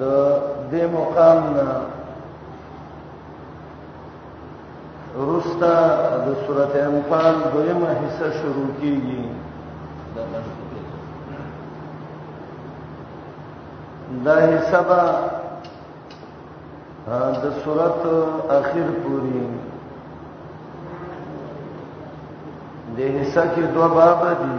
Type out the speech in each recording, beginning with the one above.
د دې مقام نه رستا د سورته انفال دویمه حصہ شروع کیږي دا حصہ به د سورته اخر پوری د حصہ کې دوه باب دي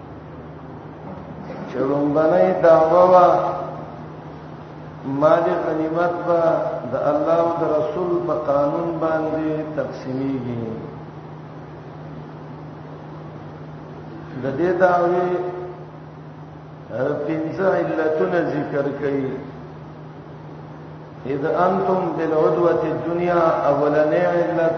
چلومبنه دعوه وا مال غنیمت با د الله او د رسول په قانون باندې تقسیمیږي د دې دعوی پنځه علتونه ذکر کړي اذا انتم بالعدوه الدنيا اولنې علت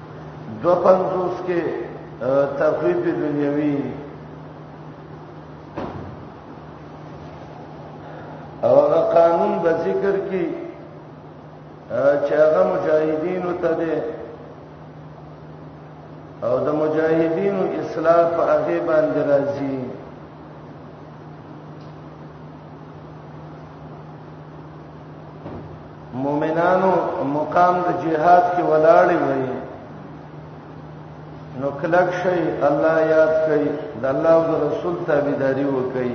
دو پنځوس کې تخویب دنیوي او هغه قانون به ذکر کی چې هغه مجاهدین ته ده او د مجاهدین اصلاح په هغه باندې راځي مؤمنانو مقام د جهاد کې ولاړې وي نو کلک شي الله یاد کوي د الله او رسول تابعداري وکړي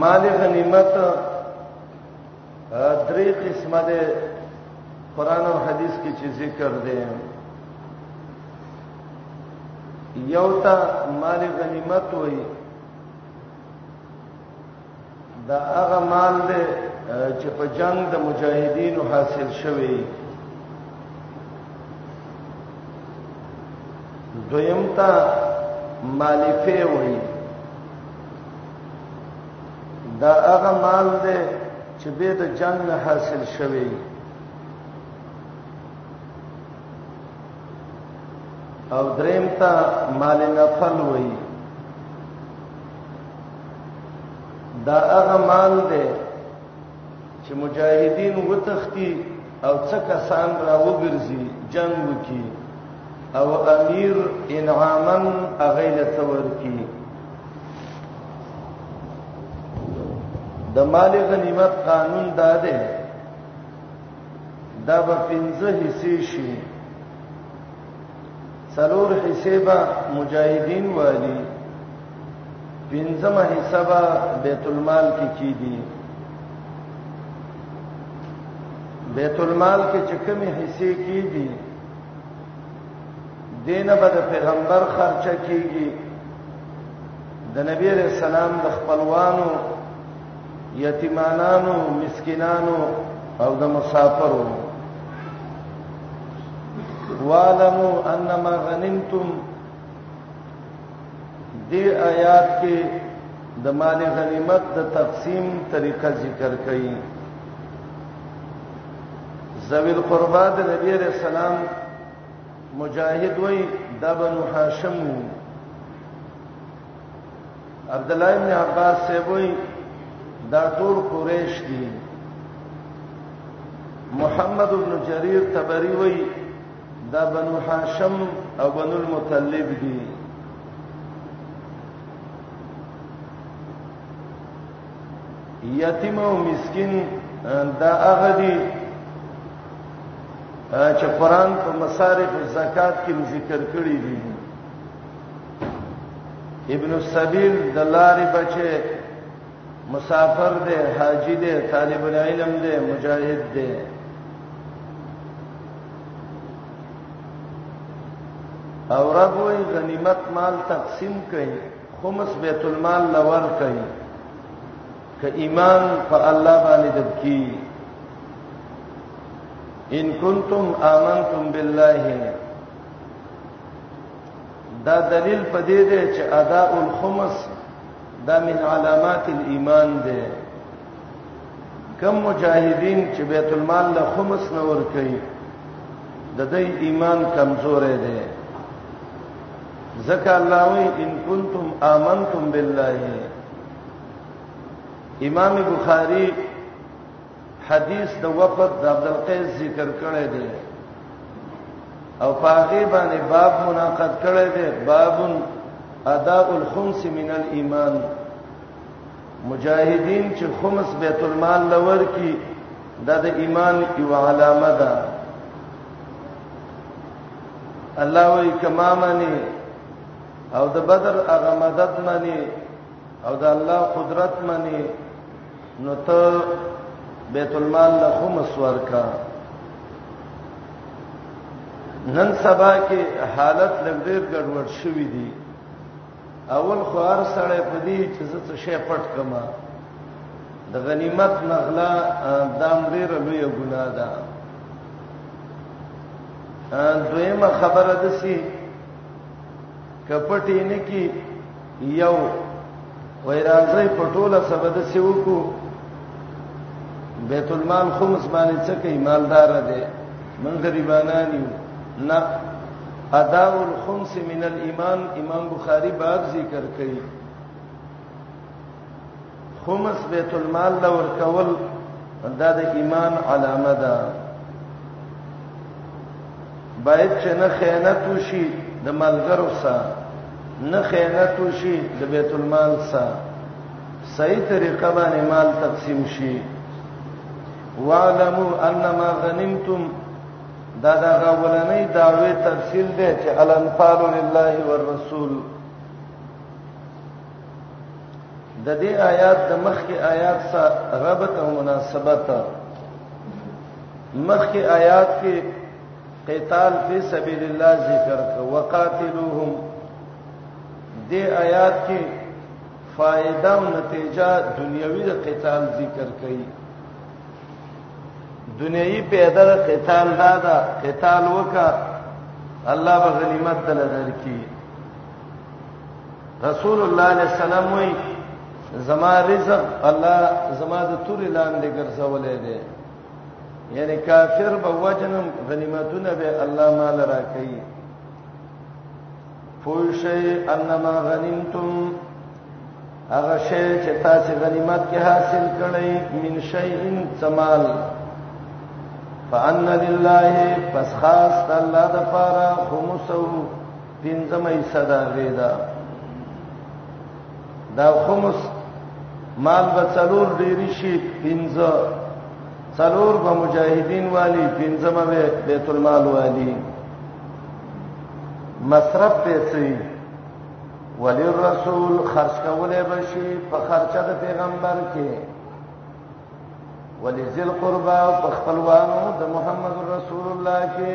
مال غنیمت درې قسمه ده قران او حديث کې چې ذکر دي یو تا مال غنیمت وایي دا هغه مال دی چې په جنگ د مجاهدینو حاصل شوی دویم تا مالفه وای دا هغه مال دی چې به د جنگ حاصل شوی او دریم ته مال نفل وای دا هغه مال دی چې مجاهدین وتختی او څه کسان را وګرځي جنگ وکي او امیر انعاما اغیله تور کی د مال غنیمت قانون دا دی دا به پنځه حصے شي څلور حصے به مجاهدین والی پنځمه حصہ به بیت المال کې کی دي بیت المال کې چې کومې حصے کی دي دینه به د پیغمبر خرچه کیږي د نبی رسول الله د خپلوانو یتیمانانو مسکینانو او د مسافرو وعلموا انما غنمتم دې آیات کې د مال غنیمت د تقسیم طریقه ذکر کړي ذویل قربا د نبی رسول الله مجاهد وای د بنو هاشم عبد الله ابن عباس سے وای دا ټول قریش دي محمد ابن جرير تبری وای دا بنو هاشم او بنو المطلب دي یتیم او مسکین دا هغه دي چې قران په مصارف زکات کې ذکر کړی دي ابن السبيل د لارې بچي مسافر دی حاجی دی طالب العلم دی مجاهد دی او رب وی غنیمت مال تقسیم کړي خمس بیت المال لور کړي که ایمان په الله باندې دبکی ان کنتم آمنتم بالله دا دلیل په دې دی چې اداء الخمس دا من علامات الايمان دی کم مجاهدین چې بیت المال له خمس نه ور کوي د دې ایمان کمزورې دی ذکا الله وی ان کنتم آمنتم بالله امام بخاری حدیث د وفد د عبد القیس ذکر کړی دی او پاغه باندې باب مناقض کړی دی باب اداء الخمس من الايمان مجاهدین چې خمس بیت المال لور کی دا د ایمان یو علامه ده الله وی کما منی او د بدر هغه مدد منی او د الله قدرت منی نو ته بیت المال له خمس ورکا نن سبا کې حالت لګډیر ګډوډ شوې دي اول خو هر سړی په دې چې زه څه شی پټ کما د غنیمت نغلا د امریر لوی ګناه ده دویمه خبره ده سي کپټې نه کی یو وای راځي په ټوله سبد سی وکړو بیت المال خمس باندې څه کوي مالدار دی من غریبانان یو نه اداء الخمس من الايمان امام بخاری باب ذکر کوي خمس بیت المال لور کول دا د ایمان علامه ده باید چې نه خیانت وشي د ملګرو سره نه خیانت وشي د بیت المال سره صحیح طریقه باندې مال تقسیم شي واعلموا انما غنمتم دا دا غولنې داوی تفصیل دی چې الانفال لله والرسول د دې آیات د مخکې آیات سره ربط او مناسبت مخکې آیات کې قتال فی سبیل الله ذکر کو وقاتلوهم دې آیات کې فائدہ او نتیجه دنیوي د قتال ذکر کړي دنیوي پیدا د قتال دا دا قتال وکا الله به غنیمت دل درکې رسول الله علیه السلام وی زما رزق الله زما د تور لاندې ګرځولې دي یعنی کافر به وجنم غنیمتونه به الله مال راکړي پوښي انما غنیمتم هغه شی چې تاسو غنیمت کې حاصل کړئ من شیء سمال فان لله پس خاص الله د پاره خمسو پنځمه حصہ دا غیدا دا خمس مال به څلور ډیری شي پنځه څلور به مجاهدین والی پنځمه به بیت المال والی مصرف پیسې ولی رسول خرج کوله بشي په خرچه د پیغمبر کې ولی ذل قربا په خپلوانو د محمد رسول الله کې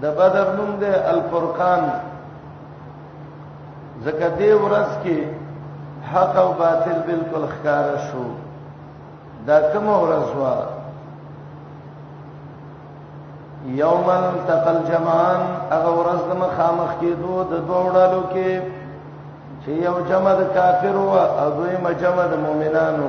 د بدر نوم دی الفرقان زکه دی ورځ کې حق او باطل بالکل ښکار شو دا کوم ورځ وا یوم تقل جمعان هغه ورځ د مخامخ کې دوه د دوه ډلو کې چې یو جمع د کافر او دوی مجمع د مؤمنانو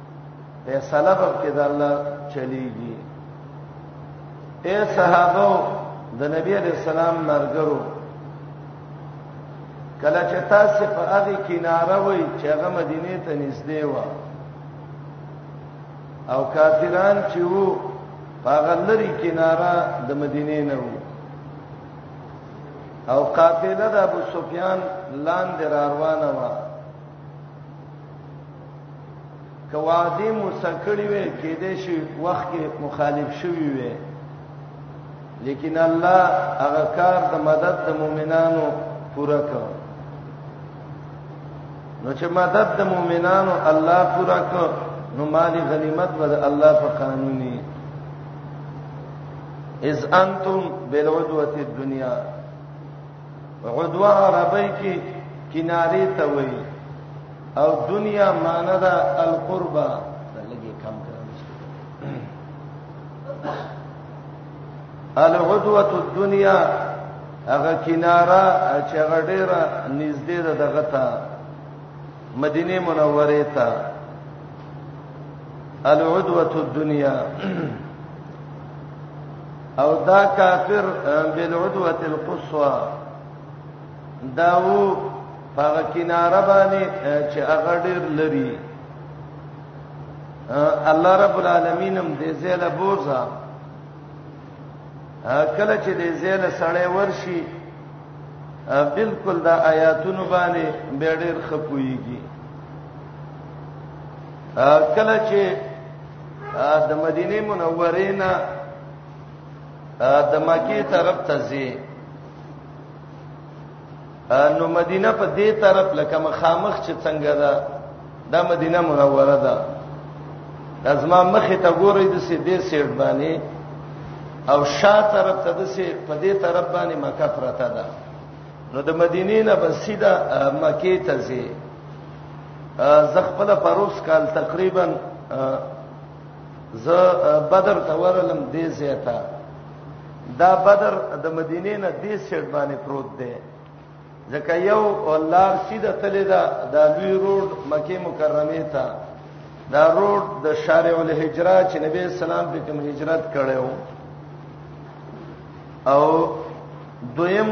فیصله به کې د الله چلیږي اے صحابه د نبی علیہ السلام مرګرو کله چې تاسو په هغه کیناره وای چې هغه مدینه ته نږدې و او کافران چې وو هغه لري کیناره د مدینه نه وو او قافله د ابو سفیان لاندې روانه و که وعده مو سکړی وي کې دې شي وخت کې مخالف شوی وي لیکن الله هغه کار د مدد د مؤمنانو پورا کړ نو چې مدد د مؤمنانو الله پورا کړ نو مالی غنیمت ود الله په قانوني اذ انتم بالعدوه الدنيا عدوا عربی کې کنارې ته وایي او دنیا معنی دا القربا لګي کم کړم العدوه الدنيا هغه کناره چې هغه ډیره نږدې ده دغه ته مدینه منوره ته العدوه الدنيا او دا کافر بالعدوه القصوى داو هغه کیناره باندې چې هغه ډیر لري الله رب العالمین هم دې زیله بوزا کله چې دې زیله سړې ورشي بالکل دا آیاتونو باندې به ډیر خپويږي کله چې د مدینه منورې نه د مکی طرف ته ځي نو مدینه په دې طرف لکه مخامخ چې څنګه ده دا مدینه منوره ده لازم مخه ته ګورې د سې دې سیټ باندې او شا طرف ته د سې په دې طرف باندې مکه پرته ده نو د مدینې نه بسیده مکه ته ځي زخپل پروس کال تقریبا ز بدر ته ورلم دې زیاته دا بدر د مدینې نه دې سیټ باندې پروت دی ځکه یو لار سیده تللی دا د لوی روډ مکه مکرمه ته دا روډ د شارع الهجره چې نبی اسلام په کوم هجرت کړو او دویم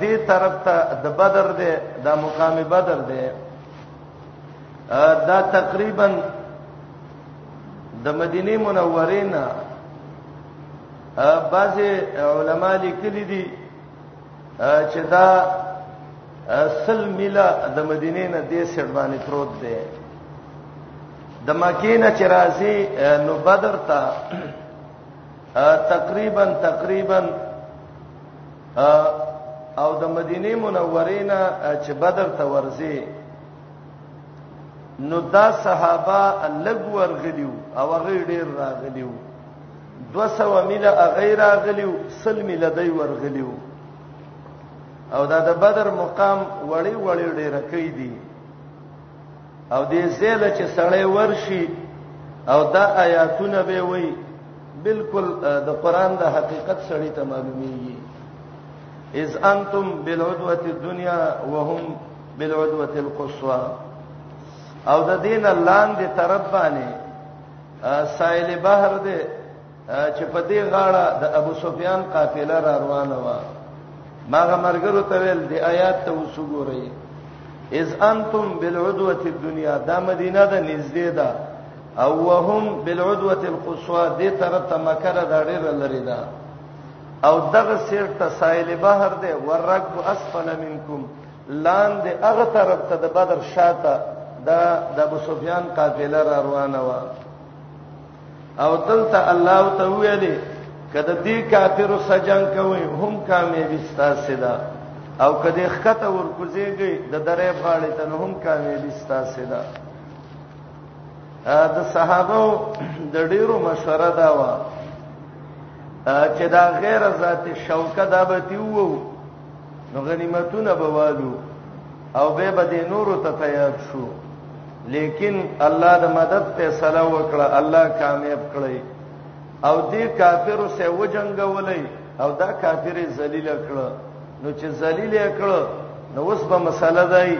دې طرف ته د بدر دی د مقام بدر دی دا تقریبا د مدینه منورې نه بعض علما لیکلي دي چې دا سل میله د مدینه نه دې سړ باندې پروت دی د مکینه چې راځي نو بدر ته تقریبا تقریبا او د مدینه منورې نه چې بدر ته ورځي نو دا صحابه لګ ورغلیو او هغه ډیر راغلیو 200 میله غیر راغلیو سل میله دی ورغلیو او دا د بدر مقام وړي وړي ډیر کوي دي او دې زیل چې سړی ورشي او دا آیاتونه به وي بالکل د قران د حقیقت سړی ته معلومیږي اذ انتم بالعدوه الدنيا وهم بالعدوه القصوى او د دین لاندې طرف باندې سائل بحر دې چې په دې غاړه د ابو سفیان قافله را روانه و ماغه مرګرو ته ویل د آیات ته وسګورئ اذ انتم بالعدوه الدنيا دا مدینه ده نږدې ده او وهم بالعدوه القصوى دې طرف ته مکه ده ډېر لري ده او دغه سیر ته سائل بحر ده ورق اسفل منکم لاندې هغه طرف ته د بدر شاته دا د ابو سفیان قافله را روانه و او دلته الله ته ویلې کده دې کافر سره جنگ کوي هم کامیابی ستاسو ده او کده خکته ورکوزيږي د درې غاړې ته هم کامیابی ستاسو ده د صحابه د ډیرو مشوره دا و چې دا غیر ذات شوکه دا به تیوو نو غنیمتونه بوالو او به به نورو ته تیار شو لیکن الله د مدد فیصله وکړه الله کامیاب کړی او دې کافرو سره وجنګولې او دا کافر ذلیل کړ نو چې ذلیل کړ نو اوس به مسله دی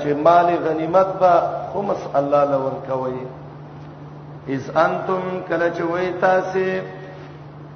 چې مال غنیمت به خمس الله لور کوي اذ انتم کله چې وای تاسو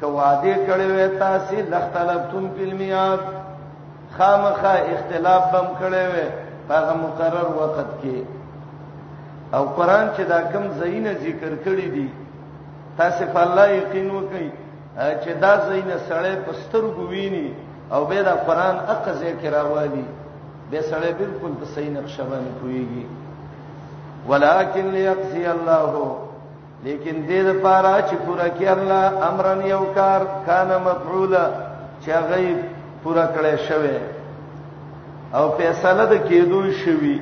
که وعده کړی وې تاسو لختلفتم فی المیاد خامخا اختلاف بم کړی وې هغه مقرر وخت کې او قران چې دا کم زینه ذکر کړی دی تاسو په الله یقین وکړئ چې دا زینه سړې پستر ګوینی او به دا قران اقزه کې راوالي به سړې بالکل په صحیح نقشه باندې کویږي ولکن لیقضی الله لیکن دې د پاره چې پورا کې الله امرن یو کار کان مفعولا چې غیب پورا کړی شوی او فیصله د کېدو شوی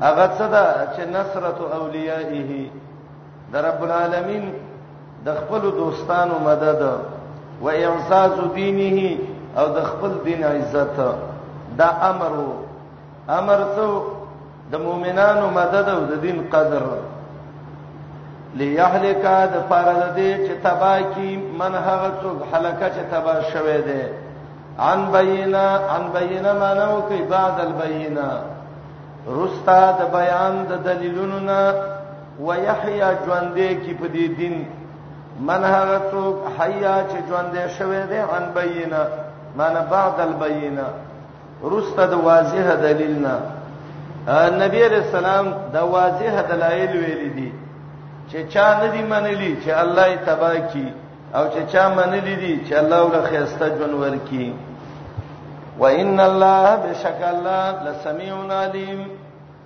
هغه څه ده چې نصرت اولیائه د رب العالمین د خپل دوستانو مدد و اعزاز دینه او د خپل دین عزت دا امر وو امر څو د مؤمنانو مدد او د دین قدر ليهلك د فرض دې چې تبا کی من هغه څوک هلاکه چې تبا شوه دې عن بینا عن بینا مانو کې بعد البینا رستا د بیان د دلیلونو نه ويحيى ژوندې کی په دې دین من هغه څوک حیا چې ژوندې شوه دې عن بینا معنی بعد البینا رسته د واضح دلیل نه نبی علیہ السلام دا واضح دلایل ویل دي چې چا نه دی منلی چې الله یې تبا کی او چې چا منلی دي چې الله ول خیسته جون ورکی وان الله بشک الله لسمیع علیم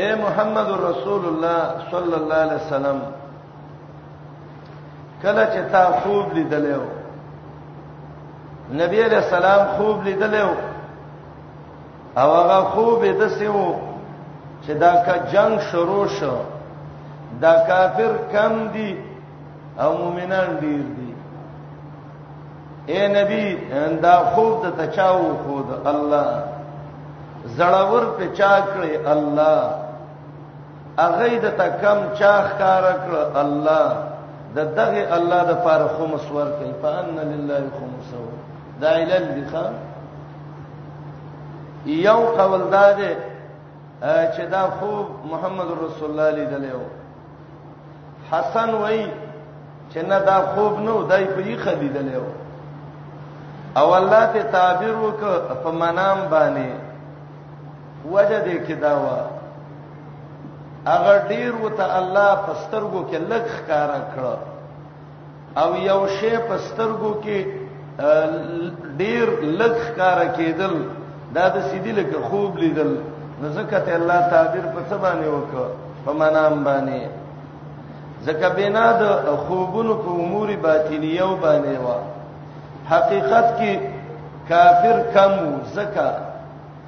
اے محمد رسول الله صلی الله علیه وسلم کله چې تا خوب لیدلو نبی علیہ السلام خوب لیدلو او هغه خوب د سیو چې دا کا جنگ شروع شو دا کافر کم دي او مؤمنان ډیر دي اے نبی دا خوب د تچاو خود الله زړور په چا کړی الله اغه د تکم چا خار کړ الله د دغه الله د فار خمس ور کوي فان لله خمسو دا علل دي ښا یو قول دا ده چې دا خوب محمد رسول الله لیدلې و حسن وای چې نه دا خوب نه ودای په یې خلیدل یو او الله ته تعبیر وک په منام باندې وجه دې کې دا وا اگر ډیر وته الله پسترګو کې لږ ښکارا کړو او یو شی په سترګو کې ډیر لږ کار کېدل دا د سیدی لکه خوب لیدل نو زکات الله تعبیر په څه باندې وکړه په منام باندې زکه بنا د خوبونو په امور باطنیو باندې وا حقیقت کې کافر کم زکه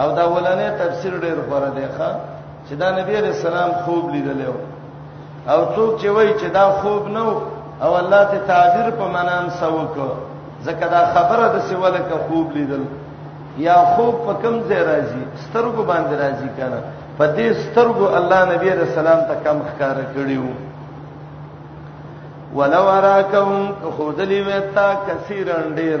او دا ولنه تفسیر ډیر غوړه دی ښا چې دا نبی علیہ السلام خوب لیدل او څوک چې وایي چې دا خوب نو او الله ته تعبیر په منام سوک زکه دا خبره د سیواله کا خوب لیدل یا خوب په کم ځای راځي سترګو باندې راځي کنه په دې سترګو الله نبی علیہ السلام ته کم ښکار کړیو ولو راکم خودلی وتا کثیرن ډیر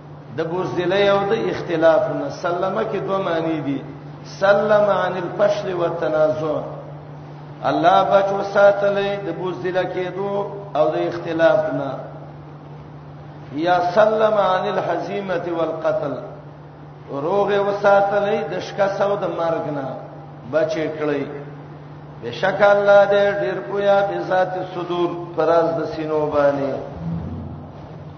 د بوزدلې او د اختلاف نه سلمه کې دوه معنی دي سلم عن الفشل والتنازع الله بچو ساتلې د بوزدلې کېدو او د اختلاف نه یا سلم عن الحزیمه والقتل روغ وساتلې د شکاس او د مرګ نه بچې کړې بشک الله دې ډېر پویا به ذات صدور فراز د سینو باندې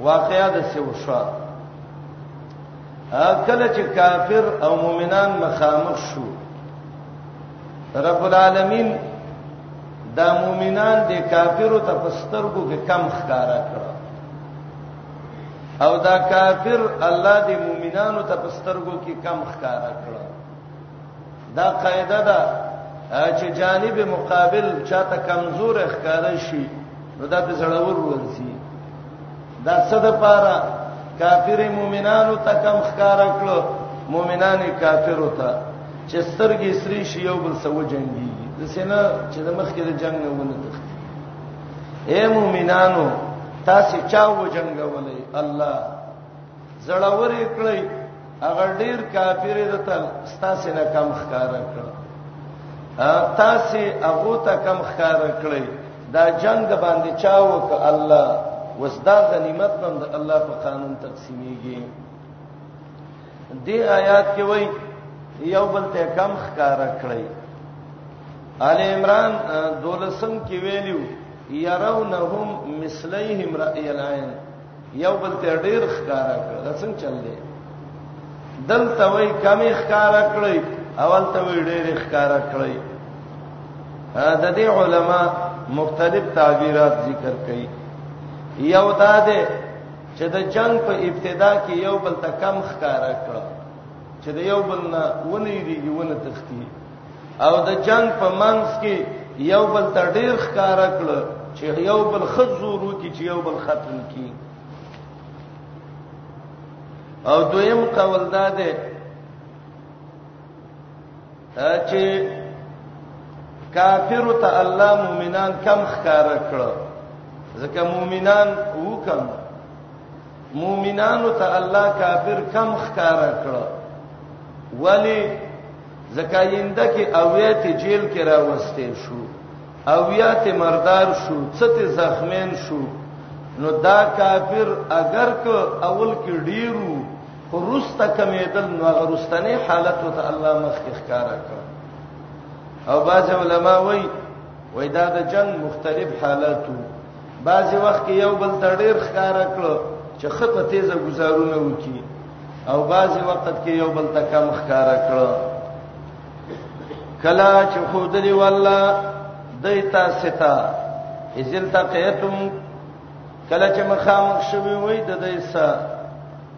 واقعا د څه وشو کله چې کافر او مؤمنان مخامخ شو رب العالمین دا مؤمنان د کافرو ته پسترګو کې کم ښکارا کړ او دا کافر الله د مؤمنانو ته پسترګو کې کم ښکارا کړ دا قاعده ده چې جانب مقابل چاته کمزور ښکار شي نو دا په زړور ورسي دا صد پاره کافر مؤمنانو ته کم ښکار کړو مؤمنان کافرو ته چې سترګې سری شي یو بل سو جنگي د سینا چې د مخ کې د جنگ نه ونه تختی اے مؤمنانو تاسو چا و جنگولې الله زړورې کړی هغه ډیر کافر د تل ستاسو نه کم ښکار کړ تاسو هغه ته کم ښکار کړی دا جنگ د باندې چاو ک الله وسدا غنیمت بند الله په قانون تقسیمیږي دې آیات کې وای یو بل ته کم ښکار کړی آل عمران دولسم کې ویلو يرونهم مثليهم رأي العين یو بل ته ډیر ښکارا کړ دا څنګه چل دی دلته وای کمی ښکارا کړی اول ته وای ډیر ښکارا کړی د دې علما مختلف تعبیرات ذکر کړي یو دا ده چې د جنگ په ابتدا کې یو بل ته کم ښکارا کړ چې د یو بل نه ونی دی یو نه تختی او د جنگ په منځ کې یو بل ته ډیر ښکار کړ چې یو بل خط زورو کې چې یو بل ختم کی او دویم قول دا ده چې کافر ته الله مؤمنان کم ښکار کړ ځکه مؤمنان وکم مؤمنانو ته الله کافر کم ښکارا کړ ولی زکاینده کې اویات جیل کې راوستې شو اویات مردار شو څت زخمین شو نو دا کافر اگر که اول کې ډیرو روسته کمیدل نو هغه روستنی حالت ته الله مخ اخکارا کړ او باز علما وای وای دا د جنگ مختلف حالاتو بعضی وخت کې یو بل تر ډیر ښکار کړو چې خپه تیزه گزارونه وکي او بعضی وخت کې یو بل ته کم ښکار کړو کلا چې خودلی والله دایتا ستا ازل تقیتم کلا چې مخامخ شوی وای د دایسا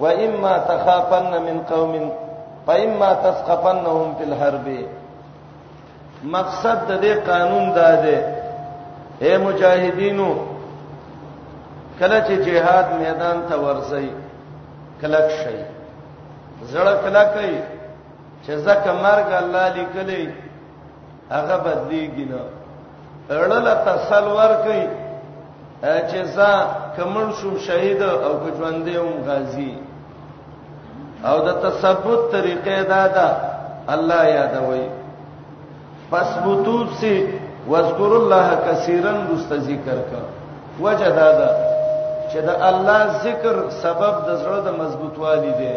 و اما تخافن من قوم فاما تثقفنهم في الحرب مقصد د دې قانون دا دی اے مجاهدینو کله چې جهاد میدان ته ورځي کلک شي زړه کلک شي چې زکه مرګ الله لیکلی هغه بدلیږي نه اړل تسل ور کوي چې زه کمن شوم شهید او کجوندې هم غازی او د تثبت طریقې دا ده الله یادوي فثبتو سي واذكر الله كثيرا دوست ذکر کا وجه دا ده چې د الله ذکر سبب د زړه د مضبوطوالي دی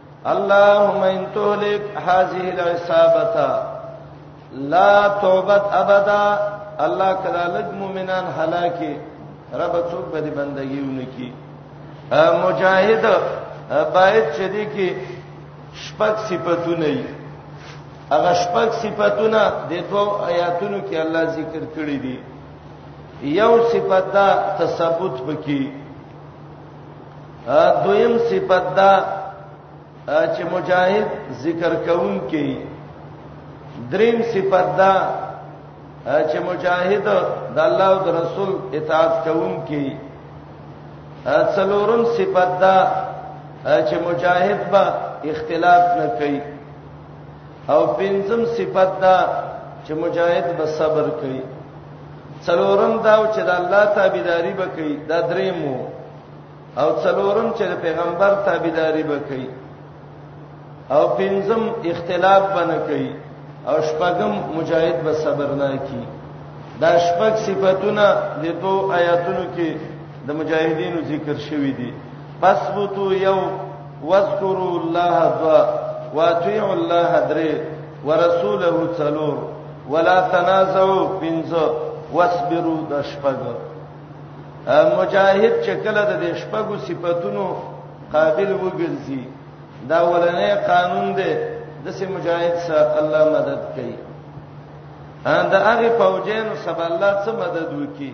اللهم ان تولك هذه العصابه لا توبت ابدا الله کړه لګ مؤمنان هلاکه رب څوک به دې بندګیونه کی مجاهد باید چې دې کې شپږ صفاتونه یې هغه شپږ صفاتونه د دوو آیاتونو کې الله ذکر کړی دي یو صفت دا تثبت بکی دویم صفت دا چې مجاهد ذکر کوون کې دریم صفت دا چې مجاهد د الله او د رسول اطاعت کوون کې څلورم صفت دا چې مجاهد به اختلاف نه کوي او پنځم صفت دا چې مجاهد به صبر کوي څلورم دا چې د الله تابعداري وکړي دا دریمو او څلورم چې د پیغمبر تابعداري وکړي او پنځم اختلاف بنه کوي او شپږم مجاهد به صبر نه کوي دا شپږ صفاتونه د دوه آیاتونو کې د مجاهدینو ذکر شوی دي فثبتوا یو واذکروا الله ذا واطيعوا الله درې ورسوله څلور ولا تنازعوا پنځه واصبروا د شپږ مجاهد چې کله د شپږو صفاتونو قابل وګرځي دا ولنې قانون دی د سي مجاهد سره الله مدد کوي دا هغه فوجین سبا الله څخه مدد وکي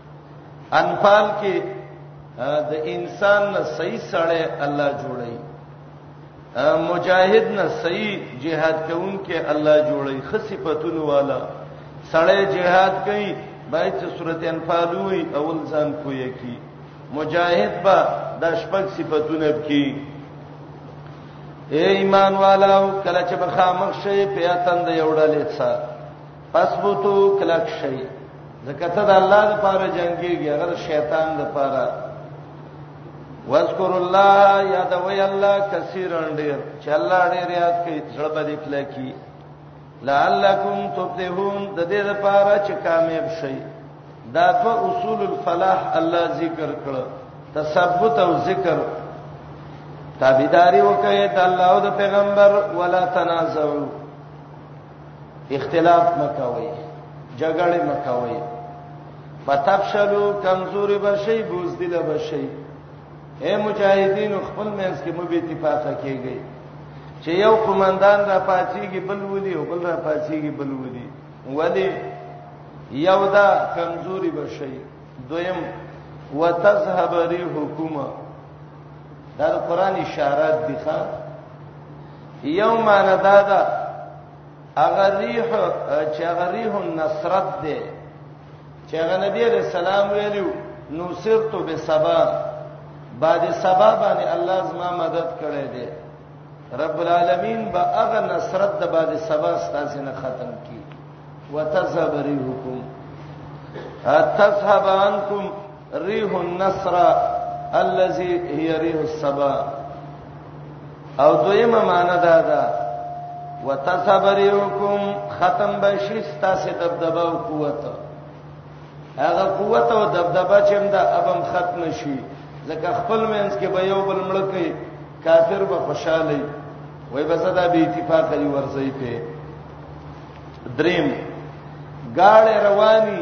انفال کې د انسان نه صحیح سړی الله جوړي مجاهد نه صحیح جهاد کوونکې الله جوړي خصيفتونو والا سړی جهاد کوي باید چې سورته انفال وي اول ځان کوی کی مجاهد با د شپږ صفاتونه کی اے ایمان والو کله چې بخامخ شي پیاتند یوړلې څه فثبتو کلک شي ځکه ته د الله لپاره جنگيږي هغه شیطان لپاره واذکر الله یاد وی الله کثیرن ډیر چې الله ډیر یاد کوي زړه باندې کلکی لعلکم تفلحون د دې لپاره چې کامیاب شئ دا په اصول الفلاح الله ذکر کړ تثبت او ذکر تابعداري وکړئ د الله او د پیغمبر ولا تنازعوا اختلاف مکوي جګړه مکوي فتبشلو کمزوري بشي بوزدل بشي اے مجاهدین خپل منځ کې مو به اتفاق کیږي چې یو قومندان را پاتېږي بل ودی او بل را پاتېږي بل ودی ولی یو دا کمزوري بشي دویم وتذهب ريحكما دا قرآن اشارات دي ښا یو معنا دا ده اگر ریح چې اگر ریح النصرت ده چې هغه نبی علیہ السلام ویلو نو سرت به سبا بعد سبا باندې الله زما مدد کړی دی رب العالمین با اغه نصرت د بعد سبا ستاسو نه ختم کی وتذهب ريحكم تذهب عنكم ريح النصر الذي هي ريح السبا او دویمه معنا دا ده وتثبريكم ختم بشي ستاسو دبدبه او قوت هغه قوت او دبدبه چې هم دا ابم ختم شي ځکه خپل مینس کې به یو بل مړ کوي کافر به خوشاله وي بس دا به اتفاق لري ورځي په دریم گاڑ رواني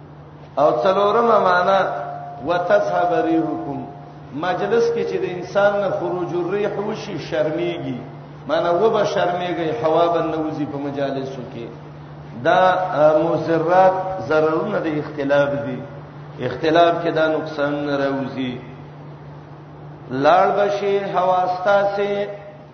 او څلورمه معنا وتذهب ريحكم مجلس کې چې د انسان نه خروج الريح وشي شرمېږي معنا و به شرمېږي هوا به نوځي په مجالسو کې دا مزرات ضررونه د اختلاف دي اختلاف کې دا نقصان راوځي لاړ بشي هوا ستاسو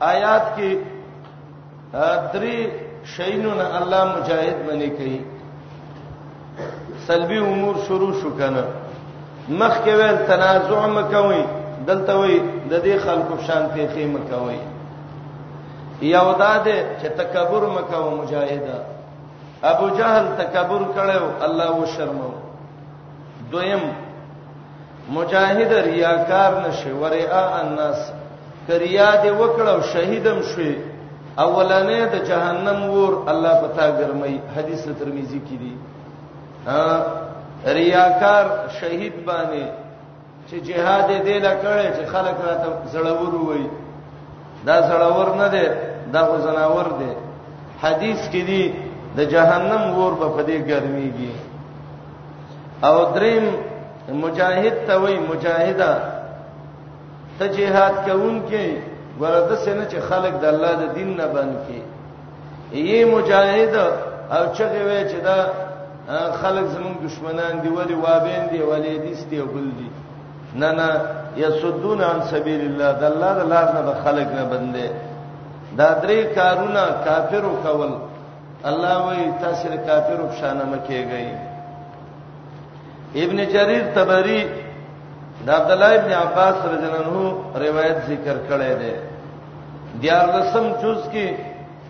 آیات کې درې شینو نه الله مجاهد باندې کوي سلبي امور شروع شو کنه مخ کې ویل تنازع مکوي دلته وي د دې خلکو شان په خیمه کوي یو دا ده چې تکبر مکو مجاهد ابو جهل تکبر کړو الله و شرمو دویم مجاهد ریاکار نشي وریا الناس کریا دې وکړو شهیدم شوي اولنې د جهنم ور الله پتا ګرمي حدیث ترمذی کې دي ریاکار شهید باندې چې جهاد دې لا کړي چې خلک راته زړور وي دا زړور نه دي دا غو زناور دي حدیث کې دي د جهنم ور په دې ګرميږي او دریم مجاهد ته وای مجاهده ته جهاد کوون کې ورته سینه چې خلق د الله د دین نه باندې کې یی مجاهد او چغه وای چې دا خلق زمون دشمنان دی ولی وابین دی ولی دیس دی بل دی نه نه یسدون عن سبیل الله د الله د لار نه خلق نه بندي دا درې کارونه کافرو کول الله وی تاسو له کافرو په شان مکیږئ ابن جرير تبری د عبد الله ابن عباس رضی الله عنه روایت ذکر کړی دی دیار لسم جز کې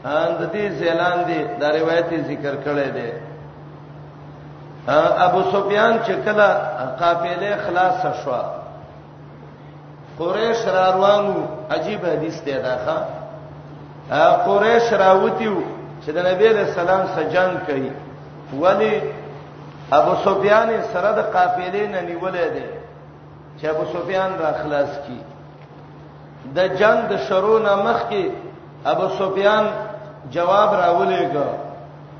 ان د دې زیلان دی دا روایت ذکر کړی دی ابو سفیان چې کله قافله خلاص شوه قریش را روانو عجیب حدیث دی دا ښا قریش راوتیو چې د نبی له سلام سره جنگ کوي ولی ابو سفیان سره د قافلې نه نیولې دی چې ابو سفیان را خلاص کی د جنگ د شروع نه مخکې ابو سفیان جواب راولېګو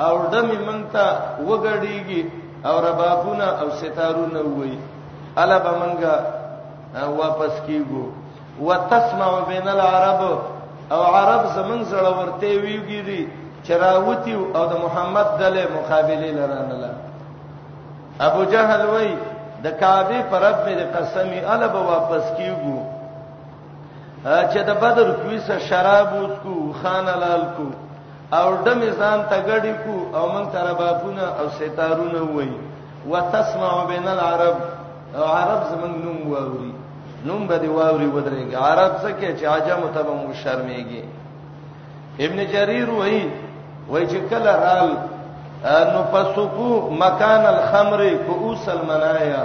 او دمه مونږ ته وګړيږي او ربابونه او ستارونه وای الا به مونږ واپس کیګو وتسمع بین العرب او عرب زمون زړه ورته ویګيري چراوتی او د محمد دله مقابله لرانه لا ابو جهل وای د کعبه پر رب مې قسمی الا به واپس کیګو چې د بدر کوي سره شراب وڅکو خان لال کو او ډمې ځان ته ګډې کو او مونږ ته ربابونه او ستارونه وای وتسمع بین العرب او عرب زمنګ نوم واوري نوم به دی واوري ودرېږي عرب څه کې چې عجم ته به مو شرمېږي ابن جرير وای وای چې کله رال نو پسوکو مکان الخمر کوس المنایا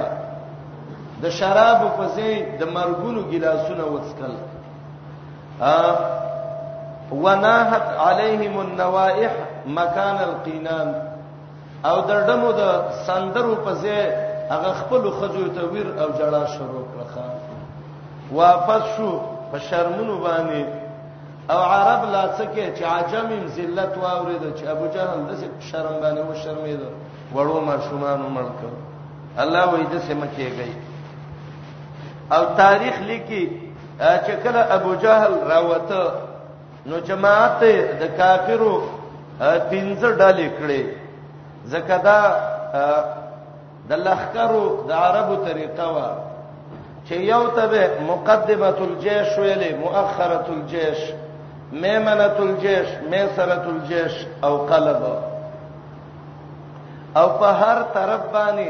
د شراب په ځای د مرګونو ګلاسونه وڅکل وناحت عليهم النوائح مکان القینان او د ډمو د سندرو په ځای هغه خپل خجو ته ویر او جړه شروع کړه واپس شو په شرمونو باندې او عرب لا څکه چې عجم ذلت واورید چې ابو جهل د شرم باندې و شرمید وړو ما شومان ملک الله وې د سمکه گئی او تاریخ لیکي چې کله ابو جهل راوته نو جماعت د کافرو پنځه ډلې کړې ځکه دا د لخرو د عربو طریقه وا چې یو تبه مقدمه الجيش ویلې مؤخره الجيش میمنه الجيش میسره الجيش او قلب او په هر طرف باندې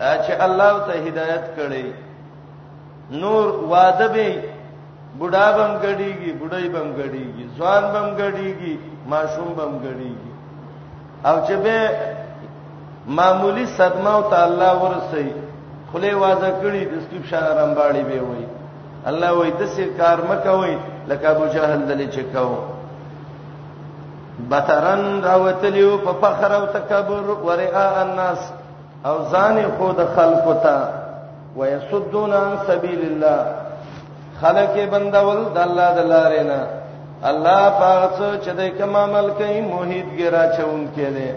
چې الله ته هدایت کړي نور واده به بډا بم غړيږي بډای بم غړيږي ځوان بم غړيږي ماشوم بم غړيږي او چې به معمولی صدمه او تعالی ورسي خله واځه کړي د سکیب شان رمباړي به وي الله وای د سې کار مکوي لکه ابو جهل دلې چې کاو بترن راوتلیو په فخر او تکبر ورئا الناس او ځان خو د خلقو ته ويسدون عن سبيل الله خلق بندول د الله د لارې نه الله پاک چې د کوم عمل کوي موحد ګرا چون کېله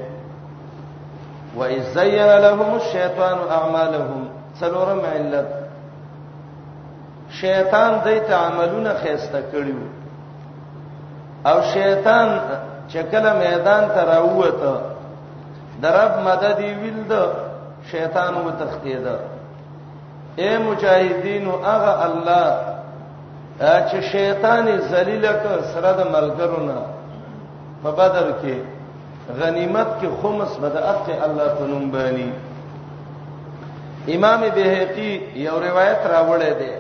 و ازین لهم الشیطان اعمالهم څلورم علت شیطان دې ته عملونه خيسته کړیو او شیطان چې کله میدان ته راووته درب مدد ویل د شیطان و تختید اے مجاهدین هغه الله چې شیطان ذلیل ک سره د ملګرونه په بدر کې غنیمت کې خمس بد اخت الله تنم بانی امام بهقی یو روایت راوړی دی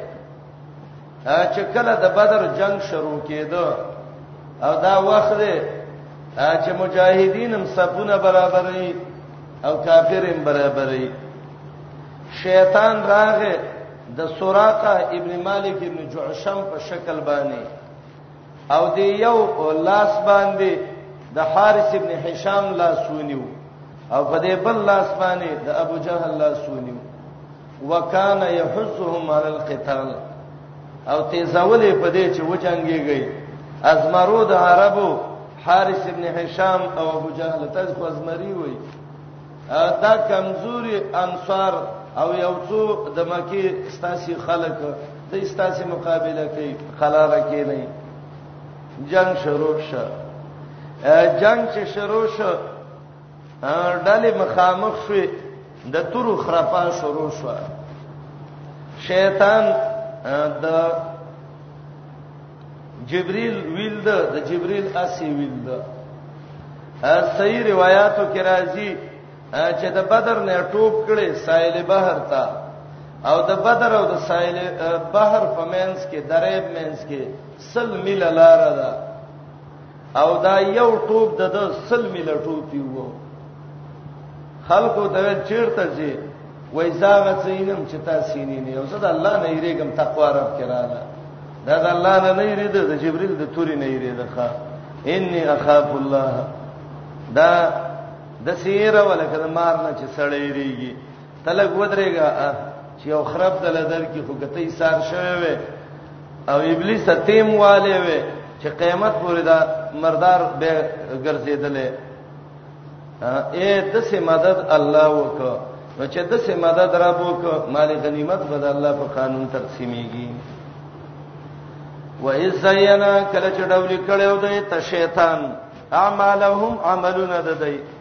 چې کله د بدر جنگ شروع کېده او دا وخت دی چې مجاهدین هم صفونه برابرې او کافر هم برابرې شیطان راغې د سوراقه ابن مالک ابن جعشم په شکل باندې او دی یو لاس باندې د حارث ابن هشام لاس ونیو او په دې بل لاس باندې د ابو جهل لاس ونیو وکانه يحثهم على القتال او تیزولې په دې چې وجنګيږي ازمرو د عربو حارث ابن هشام او ابو جهل تاسو خو ازمری وي دا کمزوري انصار او یو څو د مکی ستاسي خلک د ستاسي مقابله کوي خلاله کې نه جنگ شروع شو جنگ چې شروع شو ډلې مخامخ شوې د تورو خرافه شروع شو شیطان د جبريل ویل د جبريل اسی ویل د صحیح روایتو کې راځي چې د بدر نه ټوپ کړي ساحل بحر ته او د بدر او د ساحل بحر په مینس کې درېب مینس کې سل میل لار ده او دا یو ټوپ د سل مل ټوپ یو خلکو ته چیرته ځي وای زاغه سینم چې تاسو نه نه او زه د الله نه یریګم تقوا رب کراله دا د الله نه نه یرید د جبرئیل د توري نه یرید ښا انی اخاف الله دا د سیره ولکه مار نه چې سړی ریږي تلګ ودرېګا چې او خراب دل در کې خو کته یې سار شوی وي او ابلیس تیم والے وي چې قیامت پورې دا مردار به ګرځیدلې اے دسه مدد الله وکړه نو چې دسه مدد را وکړه مال غنیمت به الله په قانون تقسیمېږي و اذ زینا کله چې ډول کړو د شیطان اعمالهم عملنا د دی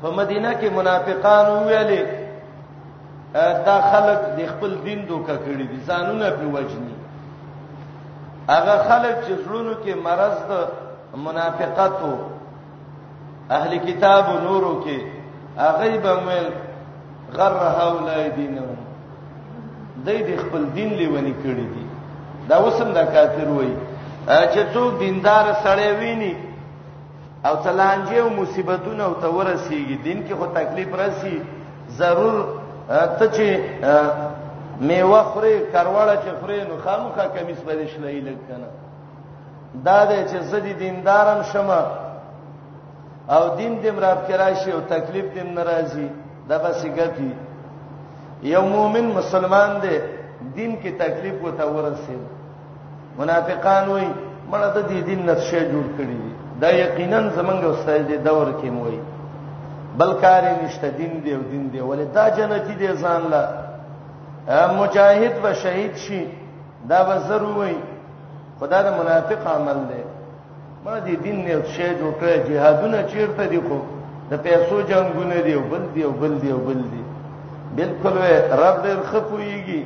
په مدینه کې منافقان ویلې دا خلک د خپل دین دوکه کړی دي ځانونه په وجني هغه خلک چې زړونو کې مرض د منافقت وو اهل کتاب نورو کې هغه به مل غر هؤلاء دینهم دای د خپل دین لیونی کړی دي دا وسم دا کافر وای چې څوک دیندار سړی ویني او تلانجه او مصیبتونه او تورسیږي دین کې خو تکلیف رسی ضرور ته چې میوه خوري کرواړه چې خوري نو خامخا کمیس باندې شلای لکنه دا دې چې زدي دیندارم شمه او دین دې مراد کراشي او تکلیف دې ناراضي دا بس ګټي یو مؤمن مسلمان دې دین کې تکلیف وته ورسېږي منافقان وای مړه د دې دین نشه جوړ کړی دی دا یقینا زمونږ استاد دی دور کې موي بلکار نشته دین دی او دین دی ولې دا جنتی دی ځان لا مجاهد و شهید شي دا به ضروري خدا د منافق عمل دی مړه دې دین نه شه جوړ کړی جهادونه چیرته دی خو د پیسو جنگونه دی او بل دی او بل دی او بل دی بالکل رب دې خپويږي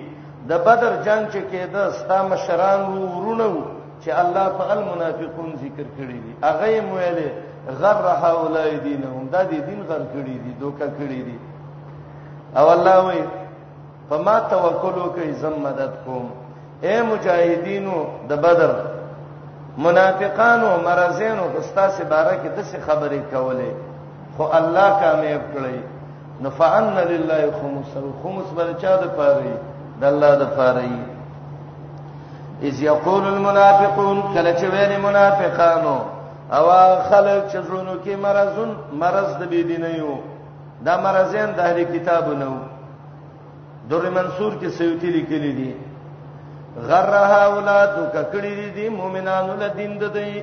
د بدر جنگ چې کېده ستا مشران وو ورونه وو چې الله په المنافقون ذکر کړی دی هغه یې ویلې غر هؤلاء دینهم دا دې دین غر کړی دی دوکه کړی دی او الله وی فما توکل وکي زم مدد کوم اے مجاهدینو د بدر منافقانو مرزینو استاد سره بارکه د څه خبرې کولې خو الله کامیاب کړی نو فان لله خمس خمس بل چا د پاره د الله د پاره اذ یقول المنافقون کله چې ویل منافقانو او خلک چې زونو کې مرزون مرز د بی دین یو دا مرزین د اهل کتاب نو در منصور کې سیوتی لیکلی دي غرها اولاد ککړی دي مؤمنانو له دین د دی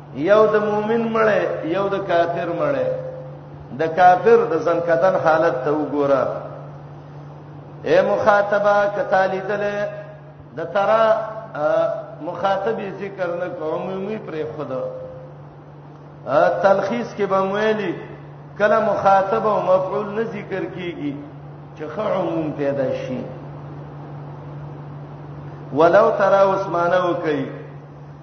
یو د مؤمن مړې یو د کافر مړې د کافر د زنکدن حالت ته وګوره اے مخاطبه کتالی دله د ترا مخاطبي ذکر نه عمومي پرې خدا تلخیص کې به ویلي کله مخاطب او مفعول نه ذکر کیږي چې خو عموم پیدا شي ولو ترى عثمانه وکي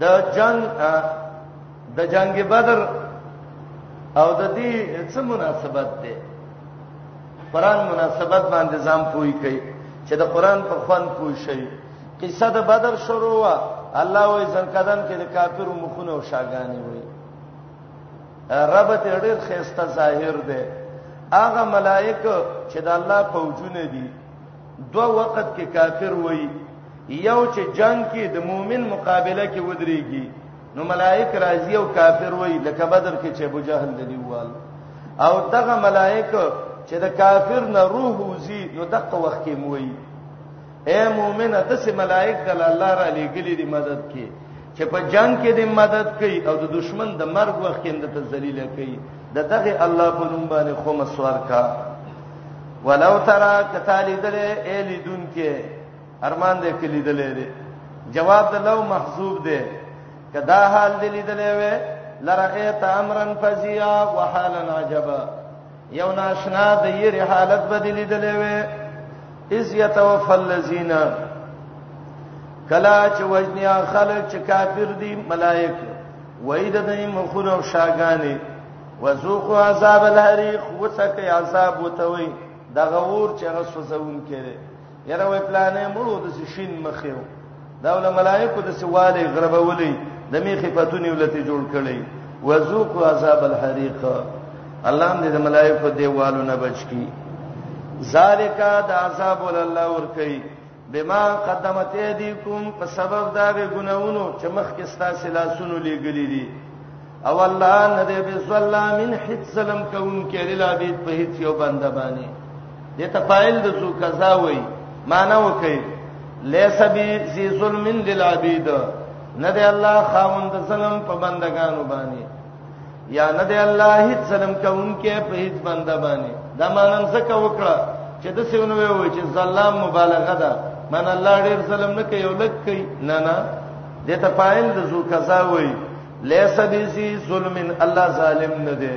د جنگ د جنگ بدر او د دې څه مناسبت ده قران مناسبت باندې ځم پوي کوي چې د قران په خوان پوي شي قصه د بدر شروع وا الله وې زنکدان کې د کافرو مخونه او شاګانی وي رب ته ډېر خيسته ظاهر ده هغه ملائکه چې د الله فوجونه دي دو وخت کې کافر وای یو چې جنگ کې د مؤمن مقابله کې ودرېږي نو ملائک راضی او کافر وای لکه بدر کې چې ابو جهل د دیوال او دغه ملائک چې د کافر نه روح وزي نو دغه وخت کې موي اے مؤمنه د سه ملائک د الله را لېګلې دي مدد کې چې په جنگ کې د مدد کوي او د دشمن د مرګ وخت کې د ذلیل کوي د دغه الله په نوم باندې خو مسوار کا ولو ترى کتالی دلې الی دن کې ارمان دې کې لیدلې دې جواب د لو محذوب دې کدا حال دې لیدلې وې لرأیت امرا فزیا وحالا عجبا یو ناشنا د یری حالت بدلی دلې وې اذ یتوفل الذین کلا چې وجنیا خلق چې کافر دي ملائک وای د دې مخونو شاګانی وذوقوا عذاب الحریق وسکه عذاب وتوي دغه ور چې غسوزون کړي یره وې پلانې مړو د شین مخیو دا ول ملائکه د سواله غربولې د میخې پتونی ولته جوړ کړي وذوقوا عذاب الحریق الله دې د ملائکه دیوالو نه بچ کی ذالک د عذاب ول الله ور کوي بما قدمت ایدیکم په سبب دا غنونو چې مخ کې ستاسو لاسونو لګلې دي او الله نه دې به ظلم من حد ظلم کوم کې لابد په هیڅ یو بنده باندې دې تفاعل د ذو قضا وای معنی وکي ليس بي ذي ظلم للعبيد نه دی الله خاوند ظلم په بندگانو باندې یا نه دی الله هیڅ ظلم کوونکې په هیڅ بنده باندې دا مانن څه کا وکړه چې د سیونو وی چې ظلم مبالغه ده من الله ډیر ظلم نه کوي او لک کوي نه نه د ته پایل د زو قضا وای لیس بیسی ظلم الله ظالم نه دی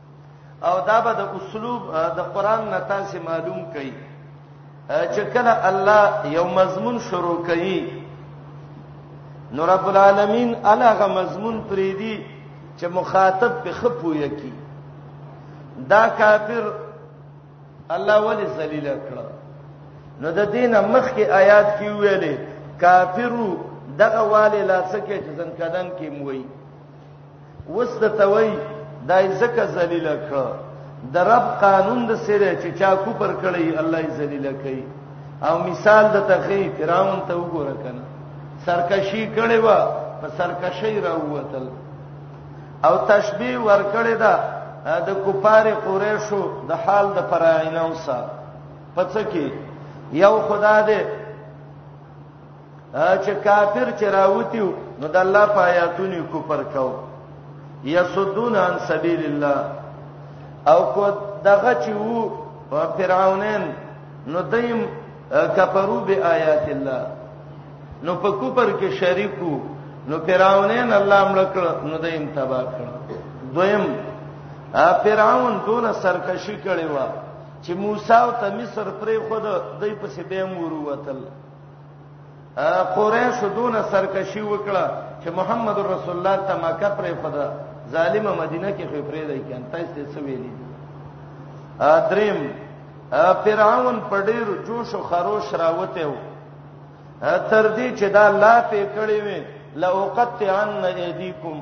او دا به د اسلوب د قران نه تاسو معلوم کړي چې کله الله یو مضمون شروع کړي نو رب العالمین الهغه مضمون پرې دی چې مخاطب په خپوي کی دا کافر الله ولی ذلیل کړ نو د دینه مخکې آیات کې ویلې کافرو دغه والي لاسکه چې ځن کدن کې موي وس د توي دای زکه ذلیل ک د رب قانون د سره چې چا کو پر کړی الله یې ذلیل کوي او مثال د تخی فرعون ته وګوره کنه سرکشي کړي وا په سرکشي راووتل او تشبیه ور کړی دا د کفار قریشو د حال د فرعون اوسه پڅ کې یو خدا دې چې کافر چې راوتیو نو د الله په آیاتونو کوپر کو یسدون عن سبیل الله او کو دغه چې وو فرعونین نو دیم کفرو به آیات الله نو په کوپر کې شریکو نو فرعونین الله ملکړ نو دیم تبا کړ دویم فرعون دون سرکشي کړي وا چې موسی او ته مصر پرې خود دای په سبه مور وتل قریش دون سرکشي وکړه چې محمد رسول الله ته مکه پرې خدا ظالمه مدینه کې خو پرې دی کین تاسو ته څه ویلي دریم فرعون په ډیر جوش او خروش راوته و تر دې چې دا لا په کړې وي لا وقت عن ايديکم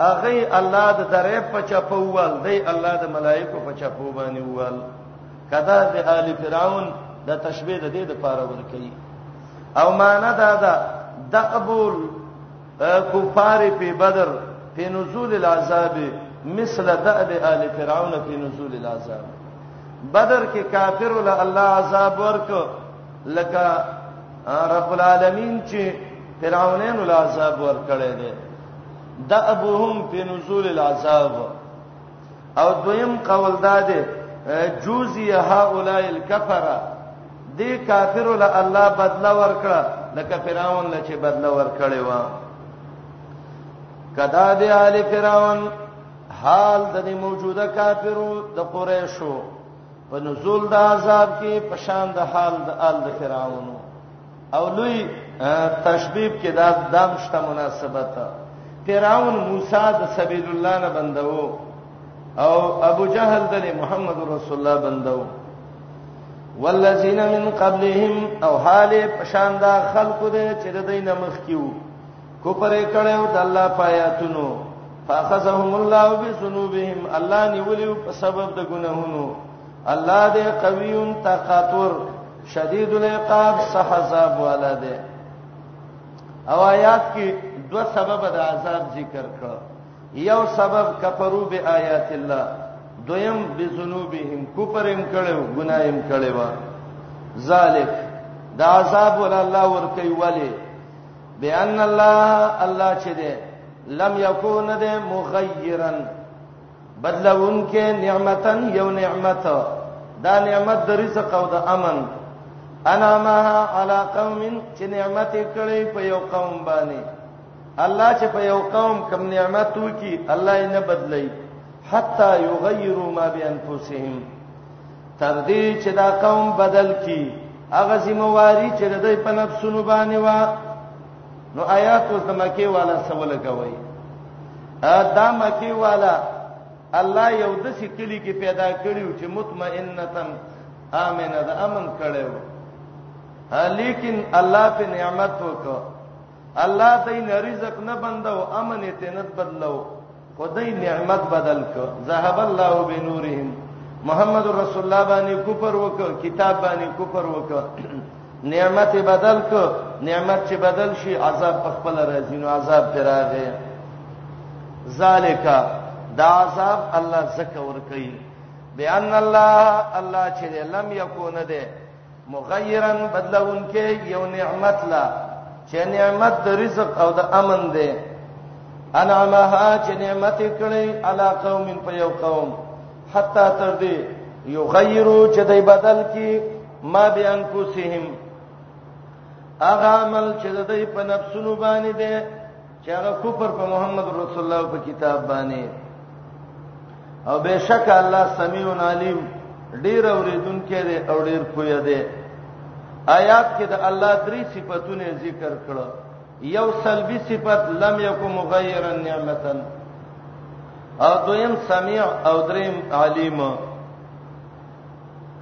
هغه الله د درې په چپوال دی الله د ملائکو په چپو باندې وال کدا د آل فرعون د تشبيه د دې د پاره ور کوي او معنا دا ده د قبول کفار په بدر په نزول العذاب مثل دأب آل فرعون په نزول العذاب بدر کې کافر ول الله عذاب ورک لکه رب العالمین چې فرعونین ول عذاب ور کړی دی دا ابوهم په نزول العذاب او دویم قول دا دی جوزی هؤلاء الكفره دې کافر له الله بدلا ورکړه لکه فرعون له چې بدلا ورکړې و کدا دې آل فرعون حال د دې موجوده کافرو د قریشو په نزول د عذاب کې پشان د حال د آل د فرعونو او لوی تشبیب کې دا دام شته مناسبت فرعون موسی د سبیل الله نه بندو او ابو جهل د محمد رسول الله بندو والذین من قبلهم او حال پشاندا خلق دې چې د دینه مخ کیو کو پرې کړو د الله پایاتونو فاخذهم الله بذنوبهم الله نیولیو په سبب د ګناهونو الله دې قوی تقاتور شدید العقاب صحذاب والا ده او آیات کې دو سبب د عذاب ذکر کړ یو سبب کفرو به آیات الله دویم بذنوبهم کوپرم کړو ګنایم کړو ذالک دا عذاب ول الله ور کوي ولی بان الله الله چې ده لم یکون ده مغیرن بدلون کې نعمتن یو نعمت دا نعمت د رزق او د امن انعامها علی قوم چې نعمت کړي په یو قوم باندې الله چې په یو قوم کوم نعمت وکي الله یې نه بدلی حتا یغیروا ما بانفسهم تر دې چې دا قوم بدل کی هغه زمواري چې د دوی په نفسونو باندې و نو آیات اوس د مکی والا سوال کوي دا مکی والا الله یو د سکلی کې پیدا کړیو چې مطمئنتن امنه د امن کړو لیکن الله په نعمت وکړه الله دې رزق نه بندو امن ته نه بدلو خدای نعمت بدل ک ذهب الله بنورهم محمد رسول الله باندې کفر وک کتاب باندې کفر وک نعمت بدل ک نعمت چې بدل شي عذاب په خپل راځي نو عذاب پر راغی ذالک دا عذاب الله زکه ور کوي بان الله الله چې لم یکون ده مغیرا بدلون کې یو نعمت لا چې نعمت د رزق او د امن دی انعمها چې نعمت کړي علا قوم په یو قوم حتا تر دې یغیروا چې د بدل کې ما به انفسهم اغه عمل چې د دې په نفسونو باندې دی چې هغه کفر په محمد رسول الله په کتاب باندې او بهشک الله سميع عليم ډیر اوریدونکې دی او ډیر پوی دی آیات کې د الله درې صفاتونه ذکر کړو یو سلبي صفت لم یکو مغیرا نعمتا او دویم سميع او دریم علیم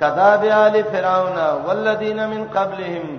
کذاب آل فرعون والذین من قبلهم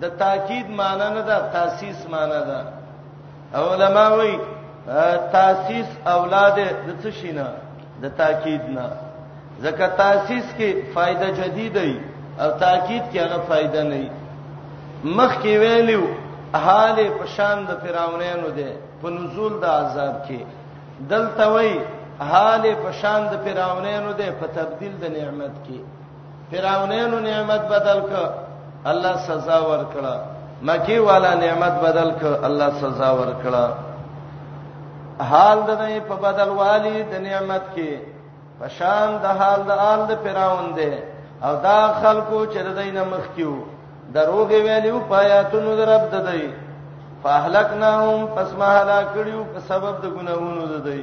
د تاکید معنی نه ده تاسیس معنی ده علما وی تاسیس اولاد د څه شینه د تاکید نه ځکه تاسیس کې فائدہ جدید دی او تاکید کې هغه فائدہ نه دی مخ کې ویلو حال په شان د فراونانو دی په نزول د عذاب کې دلته وی حال په شان د فراونانو دی په تبديل د نعمت کې فرعونانو نعمت بدل ک الله سزا ورکړه مکی والا نعمت بدل ک الله سزا ورکړه حال د نه په بدل والی د نعمت کې پشان د حال د آل د فرعون دی او دا خلکو چې د دینه مخ کیو دروغ ویلیو پایاتونو در رب ددی فاهلکناهم پس ما هلاک کړیو په سبب د ګناهونو ددی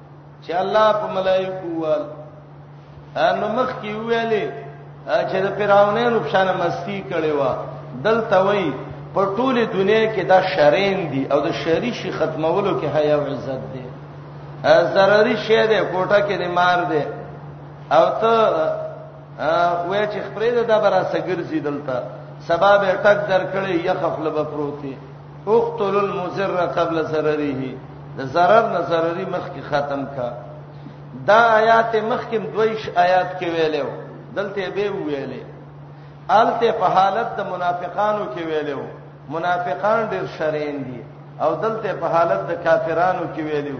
چې الله په ملائکه وال نو مخ کې ویلې چې د فرعونانو په شان مستی کړي وا دلته وای په ټوله دنیا کې دا شرین دي او د شری شي ختمولو کې حیا او عزت دي ضروري شی دی کوټه کې نه مار دی او ته وای چې خپرې ده دا برا سګرځي دلته سبب ټک درکړې یخ خپل بپروتي اقتل المزر قبل ضرره د ضرر نه ضرري مخ کې ختم کا دا آیات مخ کې دویش آیات کې ویلو دلته به ویلې آلته په حالت د منافقانو کې ویلو منافقان ډیر شرین دي او دلته په حالت د کافرانو کې ویلو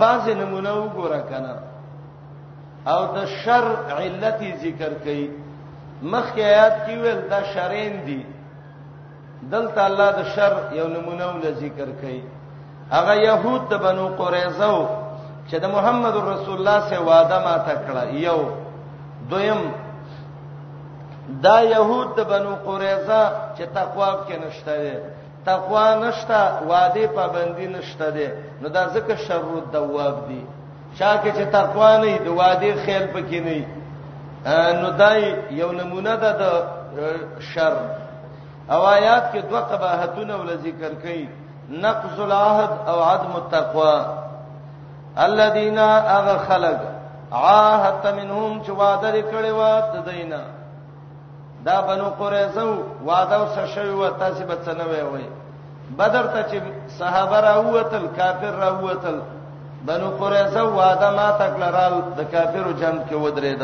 بعض نمونه وګوره کنه او د شر علت ذکر کړي مخکې آیات کې ویل دا شرین دي دلته الله د شر یو نمونه ول ذکر کړي هغه يهود د بنو قریظه چې د محمد رسول الله سره وعده ما تکړه یو دویم دا يهود د بنو قریظه چې تقوا کې نشته تقوا نشته وعده پابندی نشته ده نو دا ځکه شر او دواب دي چا کې چې تقوا نه دی وعده خیال پکې نه نو دای یو نمونه ده د شر او آیات کې دوه قباحتونه ول ذکر کړي نقض العهد او عدم التقوا الذين اغ خلق عاهت منهم چې وعده کړي و ته دینه دا بنو قریظه وعده او سشوي و تاسو به څنګه وي وي بدر ته چې صحابه راوتل کافر راوتل بنو قریظه وعده ما تکل رال د کافرو جنگ کې ودرېد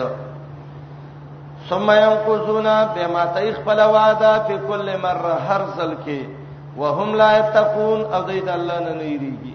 ثم ينقذون بما تخفل وعده په کل مره هر ځل کې وهم لا يتقون او دې د الله نه نه یریږي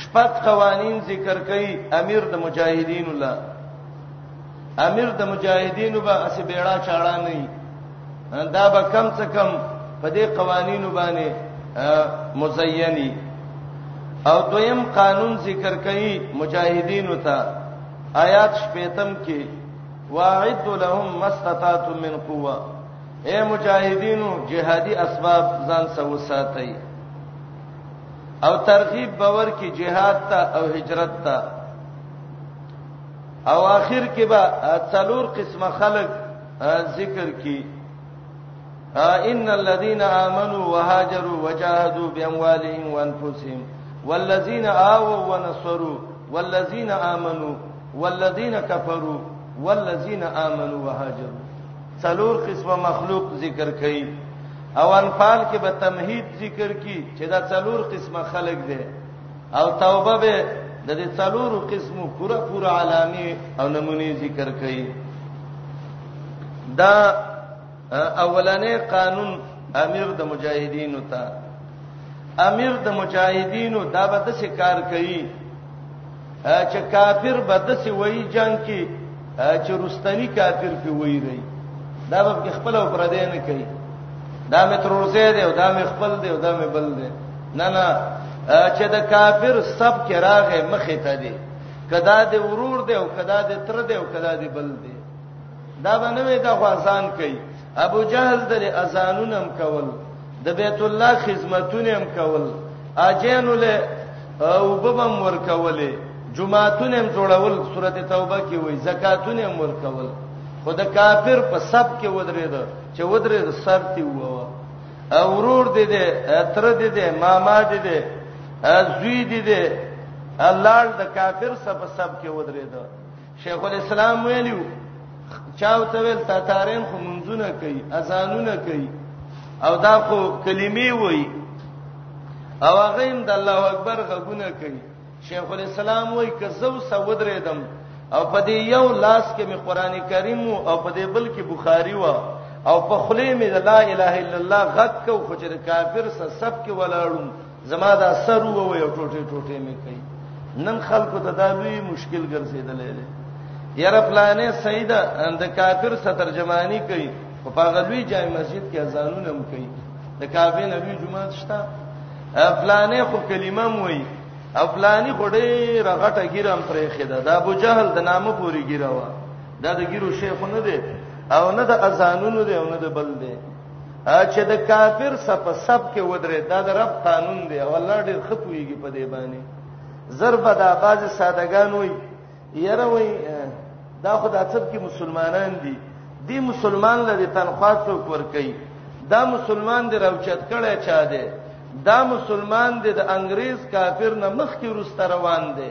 شپږ قوانین ذکر کړي امیر د مجاهدینو لا امیر د مجاهدینو به اسی بیړه چاړه نه دا به کم څه کم په دې قوانینو باندې مزینی او دویم قانون ذکر کړي مجاهدینو ته آیات شپیتم کې واعد لهم مستطاعتم من قوه اے مجاهدینو جهادي اسباب ځان سره وساتئ او ترغیب باور کی جهاد ته او هجرت ته او اخر کې به څلور قسمه خلق ذکر کی ان الذين امنوا وهاجروا وجاهدوا باموالهم وانفسهم والذين آووا ونصروا والذين امنوا والذين كفروا والذين امنوا وهاجروا څلور قسمه مخلوق ذکر کړي او انفال کې به تمهید ذکر کړي چې دا څلور قسمه خلق دي او توبه به د دې څلور قسمو پورا پورا علامه او نمونه ذکر کړي دا اولنې قانون امیر د مجاهدینو ته امیر د مجاهدینو دا به د شکار کوي چې کافر به د سی وای جنگ کې چې رستنی کافر په وای رہی دا به خپل او پر دې نه کوي دا مې ترورزه دی او دا مې خپل دی او دا مې بل دی نه نه چې د کافر سب کې راغې مخې ته دی کدا دې ورور دی او کدا دې تر دی او کدا دې بل دی دا باندې دا خو آسان کوي ابو جهل د اذانونه هم کول د بیت الله خدمتونه هم کول اجینو له او ببم ورکولې جمعهتونه هم جوړول سورته توبه کې وای زکاتونه هم ورکول خو د کافر په سب کې ودرېد چې ودرېد سر تی وو او ورور دې دې تر دې دې ماما دې دې زوی دې دې الله د کافر سب سب کې ودرېد شیخ الاسلام ویلو چاو ته ویل تاتارین خو منځونه کوي اذانونه کوي او دا خو کلمې وایي او هغه هم د الله اکبر غږونه کوي شیخ الاسلام وایي که زو سودرې دم او په دې یو لاس کې می قران کریم او په دې بل کې بخاری و او په خله می لا اله الا الله غږ کو خو چې کافر سره سب کې ولاړم زما دا سر وو یو ټوټه ټوټه مې کوي نن خلکو ته دا لوی مشکل ګرځیدلې ده یاره پلانې سیدا د کافر ستر جمعانی کوي په پاغلوی جای مسجد کې اذانونه هم کوي د کعبه نبی جمعه شته پلانې خو کلمه موي او پلانې خو ډېر غټه ګیرم پرې خېده دا ابو جهل د نامه پوری ګیراوه دا د ګیرو شیخ نه دی او نه د اذانونو دی او نه د بل دی چې د کافر سپ سپ کې ودرې دا د رب قانون دی او الله ډېر خپويږي په دې باندې ضرب دا باز سادهګان وي یره وي دا خدای څب کې مسلمانان دي دی مسلمان لري تنخواه څوک ور کوي دا مسلمان دی راوچت کړه چا دی دا مسلمان دی د انګريز کافر نه مخ کې روسته روان دی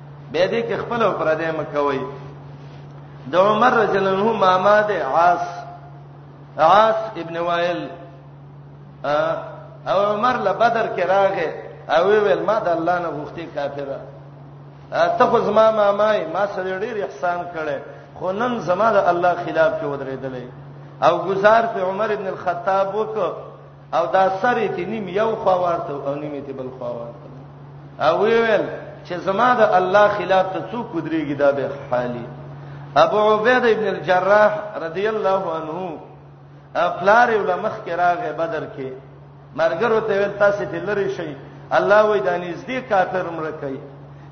به دې کې خپل پر دې مکوي د عمر رضی الله عنه ماما ده عاص عاص ابن وائل او عمر له بدر کې راغې او ویل ما د الله نه غوښتي کافره ته خو زما مامای ما سره ډیر احسان کړي خو نن زما د الله خلاف کې ودرېدلې او گزار په عمر ابن الخطاب وکړ او دا سره تی نیم یو خوا ورته او نیم تی بل خوا ورته او ویل چې زما د الله خلاف ته څوک ودرېږي دا به حالي ابو عبیده ابن الجراح رضی الله عنه افلار علماء کې راغې بدر کې مرګرو ته ویل تاسو ته لری شي الله وې د نږدې کافر مړ کوي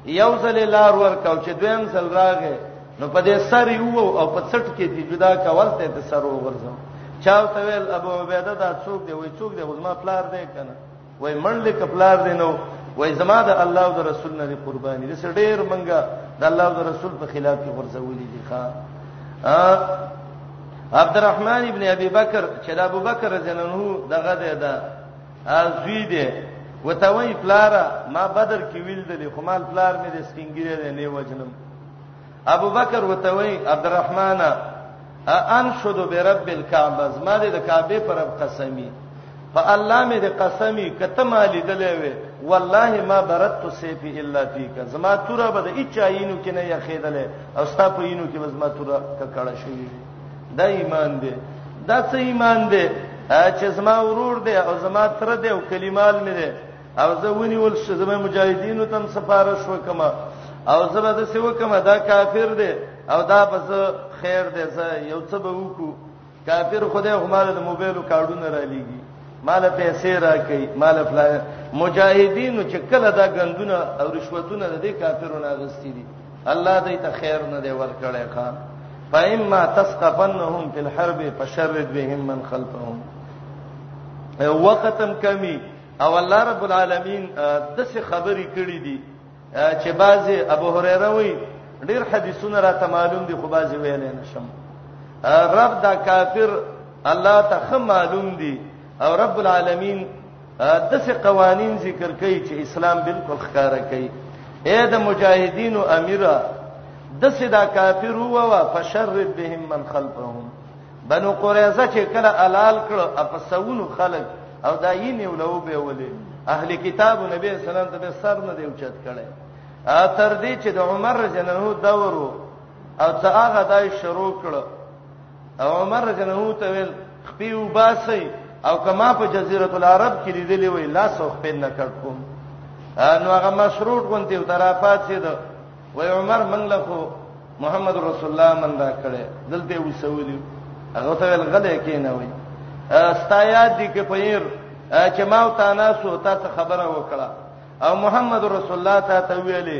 یو ځل لار ورکاو چې دویم ځل راغې نو په دې سر یو او په څټ کې دې جدا کول ته د سر ورځو چاو ته ویل ابو عبیده دا څوک دی وای څوک دی غزما پلار دی کنه وای منډه کپلار دی نو وای زما د الله او د رسول نه قرباني د ډېر منګه د الله او د رسول په خلاف کې ورځولې دي ښا عبدالرحمن ابن ابي بکر چې د ابو بکر رضی الله عنه دغه دی دا زوی دی وته وای پلاره ما بدر کې ویل دي خو مال پلار مې د سپینګری دی نه وجنم ابو بکر وته وای عبدالرحمن انشد برب الكعبه زما د کعبه پر رب قسمی په الله مې د قسمی کته ما لیدلې وې والله ما برت سیفی الا فیک زما توره به د اچاینو کې نه یخیدلې او ستا په اینو کې به زما توره ککړه شوی دا ایمان دی دا څه ایمان دی چې زما ورور دی او زما تر دی او کلمال مې دی او زه ونی ول شې زما مجاهدینو تم سفارش وکما او زه به څه وکما دا کافر دی او دا بس خیر دی زه یو څه به وکړو کافر خدای هماره د موبایل کارډونه را لېږي مال پیسې راکې مال فلا مجاهدینو چې کله دا غندونه او رشوتونه د دې کافرونو غستې دي الله دې ته خیر نه دی ورکړی ښا فإما تسقفنهم في الحرب فشرد بهم من خلفهم وقتم کمی او الله رب العالمین د څه خبرې کړې دي چې بعضی ابو هريره وی ډیر حدیثونه را ته معلوم دي خو بعضی ویل نه شم رب دا کافر الله ته خه معلوم دي او رب العالمین دسه قوانین ذکر کوي چې اسلام بالکل ښکارا کوي اے د مجاهدینو امیره دسه دا کافر وو وا فشرد بهم من خلفهم بنو قریظه چې کله الال کړو اپسونو خلق او دا یې نیولو به ولې اهل کتاب نبی اسلام ته سر نه دی اوچت کړي تر دې چې د عمر جنو دورو او څه هغه دای شروع کړو او عمر جنو ته ویل خپې وباسي او کما په جزیره العرب کې لیدلې وي لا سو خپې نه کړ کوم نو هغه مشروط غونتی او ترافات سي ده وای عمر من له محمد رسول الله من دا کړي دلته وسولي هغه ته ویل غلې کې نه وي استایات دي کې پیر چې ما او تاسو ته خبره وکړه او محمد رسول الله ته ویلې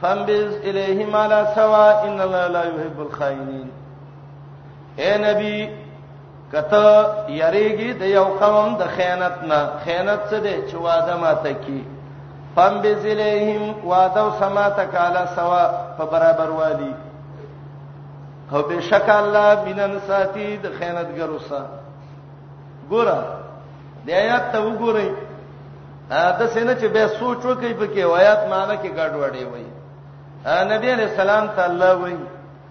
فنبذ الیهم علی سوا ان الله لا يحب الخائنین اے نبی کته یریږي د یو قوم د خیانت نه خیانت څه دی چې وعده ماته کی فم بذلیهم وعده سما تکالا سوا په برابر والی او بشک الله بنن ساتي د خیانتګرو سره ګوره د آیات ته وګورئ د سینه چې به سوچ وکي په کې وایات معنی کې ګډوډي وي نبی علیہ السلام ته الله وی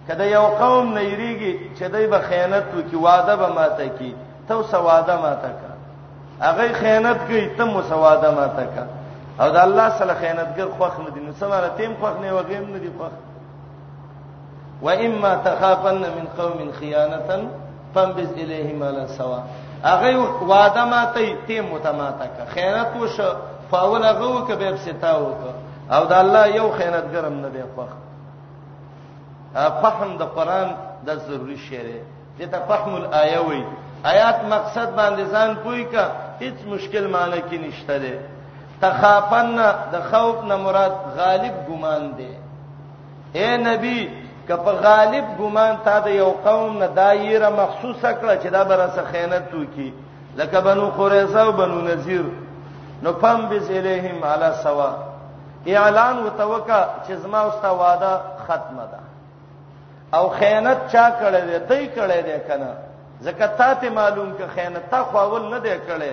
کله یو قوم نه یریږي چې دای به خیانت وکي وعده به ماته کی ته سواده ماته کا هغه خیانت کوي ته مو سواده ماته کا او د الله سره خیانتګر خوښ نه دي نو سماره تیم خوښ نه وغیم نه دي خوښ و اما تخافن من قوم خیانتا فانبذ الیهم على سوا هغه وعده ماته ته متماته کا خیانت وش فاول هغه وک به ستا وک او دا الله یو خیانت ګرم نه دی خوخ فهم د قران د ضروری شعر چې ته فهم الایه وای آیات مقصد باندې ځان پوي کا هیڅ مشکل معنی کې نشته دی تخافن د خوف نه مراد غالب ګمان دی اے نبی کپ غالب ګمان تا د یو قوم نه دایره مخصوصه کړه چې دا بره څه خیانت وکي لکه بنو قریظه او بنو نذیر نو پم بس الیہم علی سوا اعلان وتوکا چې زما اوستا وعده ختمه ده او خیانت چا کړی دی دای کړی دی کنه ځکه تا ته معلوم که خیانت تا خواول نه دی کړی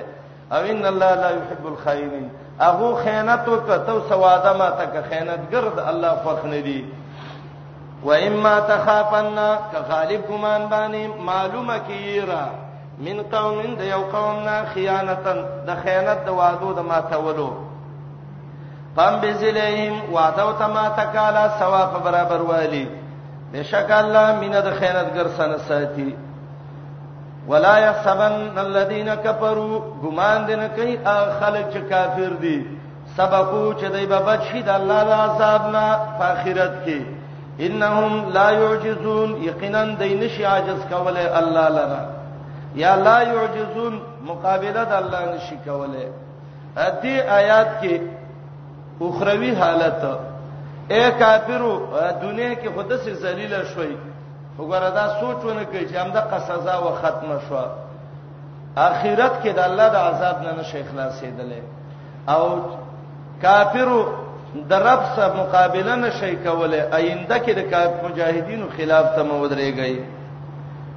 او ان الله لا يحب الخائنين هغه خیانت وکړو سواده ما ته که خیانت ګرد الله خوښ نه دی و اما تخافن ک غالب ګمان باندې معلومه کیرا من قوم د یو قوم نه خیانتن د خیانت د وادو د ماتولو پم بزلیهم وعدو تما تکالا ثواب برابر والی بشک الله مینه د خیانتګر سره ساتي ولا يحسبن الذين كفروا ګمان دې نه کوي خلک چې کافر دي سبقو چې دوی به بچی د الله د عذاب نه په آخرت کې انهم لا يعجزون یقینا دوی نشي عاجز کوله الله لره یا لا يعجزون مقابله د الله نشي کوله دې آیات کې اخروی حالت اے کافرو دنیا کې خود سه ذلیل شوي وګوره دا سوچونه کوي چې همدا قصزا و ختم شو اخرت کې د الله د عذاب نه نشي خلاصېدل او کافرو د رب سره مقابله نشي کوله آینده کې د کاف مجاهدینو خلاف ته مودريږي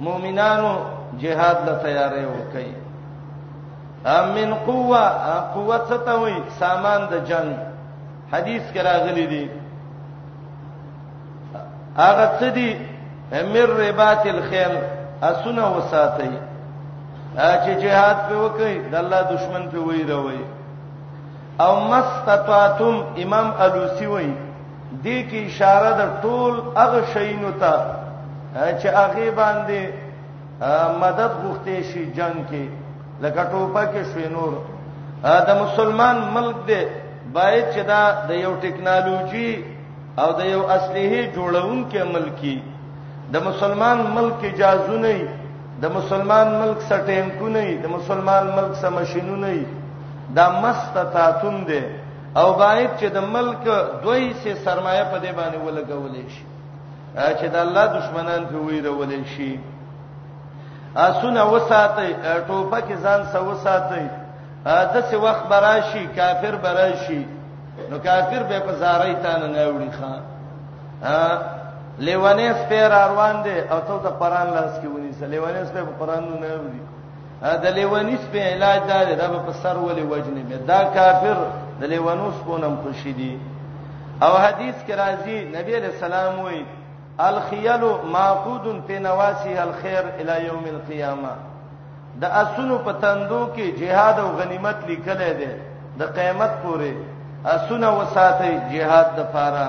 مؤمنانو جهاد له تیارې وکي امن قوه قوه څه ته وي سامان د جنگ حدیث کې راغلي دي هغه څه دي امر ربات الخيل اسونه وساتي چې جهاد په وکي د الله دشمن په ویروي او مستطاعتم امام الوسی وایي دې کې اشاره د ټول هغه شینو ته چې هغه باندې مدد غوښتې شي جنگ کې لکه ټوپه کې شوی نور د مسلمان ملک دی باید چې دا د یو ټکنالوژي او د یو اصلي جوړونکو ملکی د مسلمان ملک اجازه نه د مسلمان ملک سټینکو نه د مسلمان ملک سم ماشینو نه دا مستطاعتون دی او باید چې د ملک دوی سه سرمایه په دې باندې ولګولې شي چې د الله دشمنان په ویرولې شي اسونه وساتي ټوپک ځان سره وساتي د څه وخت براشي کافر براشي نو کافر به په زارای تان نه وړي ښا لیوانه سپیر روان دي او ته د قران لاس کې ونی سه لیوانه سپیر په قران نه وړي د لیونی سپې علاج دا دی دا په سر ولې وجنې مې دا کافر د لیونو سپونم خوشی دي او حدیث کې راځي نبی علیہ السلام وی الخيل معقود في نواسي الخير الى يوم القيامه د اسونو په تندو کې جهاد او غنیمت لیکل دي د قیامت پورې اسونه وساتي جهاد د فاره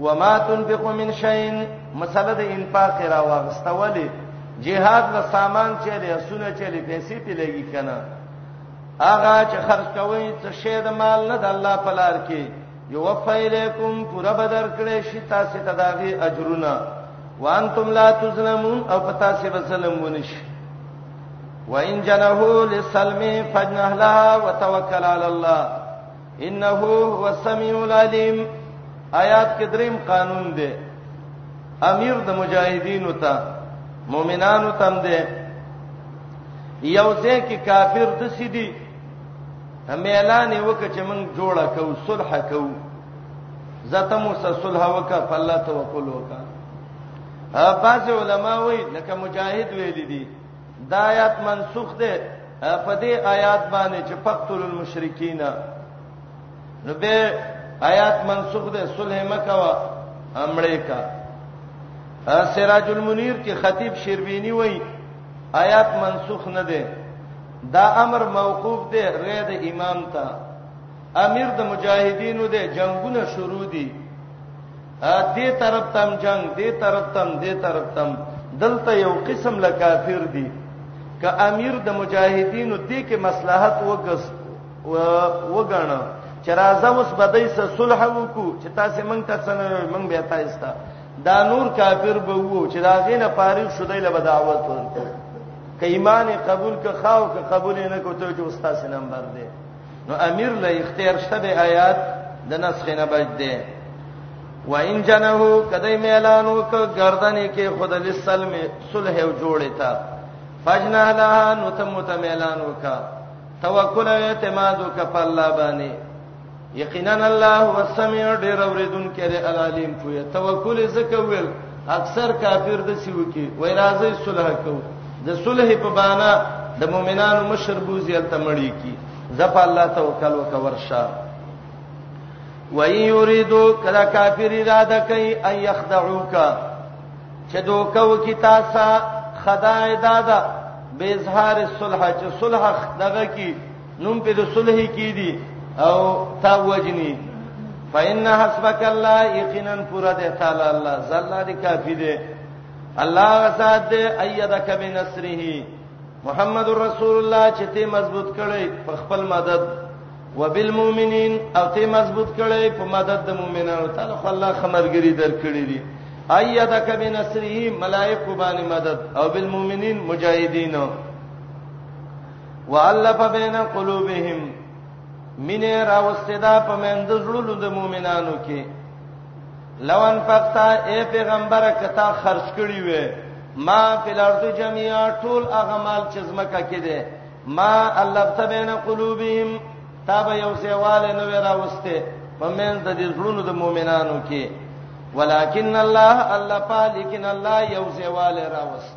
وما تنفق من شيء مسله د انفاق را واغستولې جهاد له سامان چې له سونه چې له پیسې په لګي کنه اغه چې خرج کوي څه شی د مال نه د الله په لار کې یوفیلکم پورا بدر کړي شي تاسو ته داغي اجرونه وانتم لا تظلمون او پتا سي بسلم ونش وان جنحو للسلم فجنح لها وتوکل علی الله انه هو السميع العليم آیات کې دریم قانون دی امیر د مجاهدینو ته مؤمنانو تم دی یو ځکه کافر د سیدی هم اعلان وکړي چې موږ جوړه کو صلح کو زته مو سره صلح وکړه په الله توکل وکړه بعض علما وایي لکه مجاهد ویل دي دا آیات منسوخ ده په دې آیات باندې چې فقتل المشرکین نو به آیات منسوخ ده صلح مکوا امړې کا سراج المنیر کې خطیب شیربینی وای آیات منسوخ نه ده دا امر موقوف ده رید امام ته امیر د مجاهدینو ده جنگونه شروع دي دې طرف تم جنگ دې طرف تم دې طرف تم دلته یو قسم له کافر دي ک امیر د مجاهدینو دې کې مصلحت وګس وګڼه چې راځه اوس بدای سره صلح وکړو چې تاسو مونږ ته څنګه مونږ به تاسو ته دا نور کافر به وو چې دا غینه فارغ شو دی له دعوت ورته ک ایمان قبول ک خاو ک قبول نه کوته چې استاد نمبر دی نو امیر له اختیار شته به آیات د نسخ نه بچ دی و ان جنه کدی میلانو ک گردنې کې خود لسلم صلح او جوړې تا فجنا لها نو تم متمیلانو ک توکل او اعتماد ک په الله باندې یقینا الله هو السمیع ډیر اوریدون کړي العلیم پوهه توکل زکه ویل اکثر کافر د سیو کې وای راځي صلح کوو د صلح په بانا د مؤمنانو مشر بوزي الته مړی کی زپ الله توکل وکورشا وای یریدو کلا کافر اراده کوي ان یخدعوک چې دوکو کی تاسو خدای دادا به اظهار صلح چې صلح دغه کی نوم په د صلح کی دي او تا وجنی فإن حسبك الله یقینا پر دې تعالی الله زلا دې کافی دې الله غزاد دې ايدک بنصره محمد رسول الله چې ته مضبوط کړي په خپل مدد وبالمؤمنین او ته مضبوط کړي په مدد د مؤمنانو تعالی خو الله خمرګری درکړي دي ايدک بنصره ملائک باندې مدد او بالمؤمنین مجاهدین والف بین قلوبهم مینه راوستدا په مند زړونو د مؤمنانو کې لو انفقت اے پیغمبر کتا خرج کړی وې ما فی الارض جميعا ټول هغه مال چې زمکه کې ده ما الله تبین قلوبهم تاب یو سیواله نو راوسته پمن د دې زړونو د مؤمنانو کې ولکن الله الله پالیکن الله یو سیواله راوسته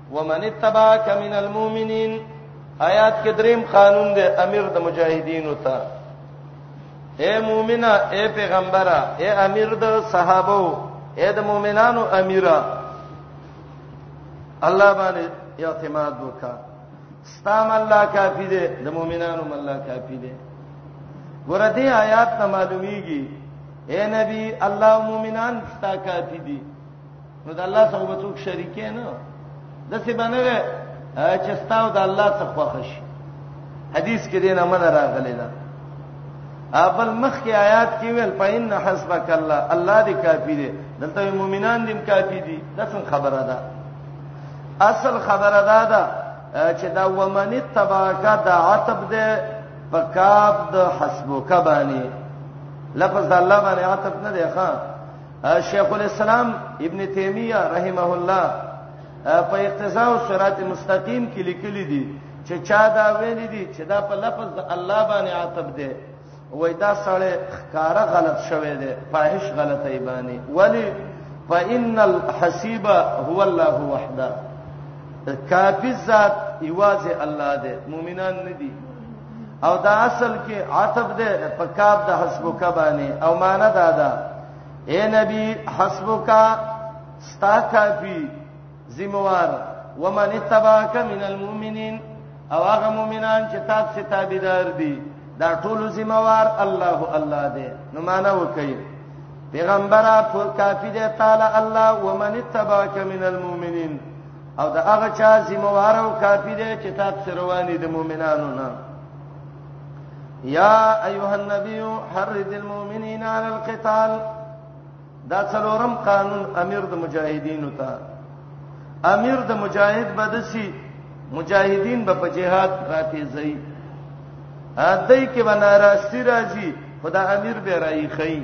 ومن اتبعك من المؤمنين آیات کې دریم قانون دی امیر د مجاهدینو ته اے مومنه اے پیغمبره اے امیر د صحابه اے د مومنانو امیره الله باندې اعتماد وکا ستام الله کافی دی د مومنانو الله کافی دی ګور دې آیات ته معلومیږي اے نبی الله مومنان ستا کافی دي نو د الله سره به څوک شریک نه د څه باندې چې ستاو د الله څخه خوښ شي حدیث کې دینه من راغلی دا ابل مخ کې آیات کې ویل پاین حسبک الله الله دې کافی دی دلته مؤمنان دې کافی دي دا څنګه خبره ده اصل خبره ده دا چې دا ومن تباکا د عتب ده په کاف د حسبک باندې لفظ الله باندې عتب نه دی ښا شیخ الاسلام ابن تیمیه رحمه الله په اقتضاء او صراط مستقیم کې لیکلي دي چې چا دا ویل دي چې دا په لفظ د الله باندې عاتب دی وای دا سړی ښکارا غلط شوی دی فاحش غلطه ای باندې ولی فإن الحسيب هو الله وحده کافی ذات ایواز الله دی مؤمنان نه دي او دا اصل کې عتب ده په کاب د حسبک باندې او معنا دا ده اے نبی حسبک ستا کافی ذمہوار ومن اتبعك من المؤمنین او هغه مؤمنان چې تاسو ته تابعدار دي دا ټول ذمہوار الله الله دی نو معنا وکړي پیغمبره پر کافی دی تعالی الله ومن اتبعك من المؤمنین او دا هغه چا ذمہوار او کافی دی چې تاسو سره وانی د مؤمنانو نه یا ایها النبی حرد المؤمنین علی القتال دا څلورم قانون امیر د مجاهدینو ته امیر د مجاهد بدسی مجاهدین به په جهاد راتیزي ا دای کې بناراستی راځي خدا امیر به رايخی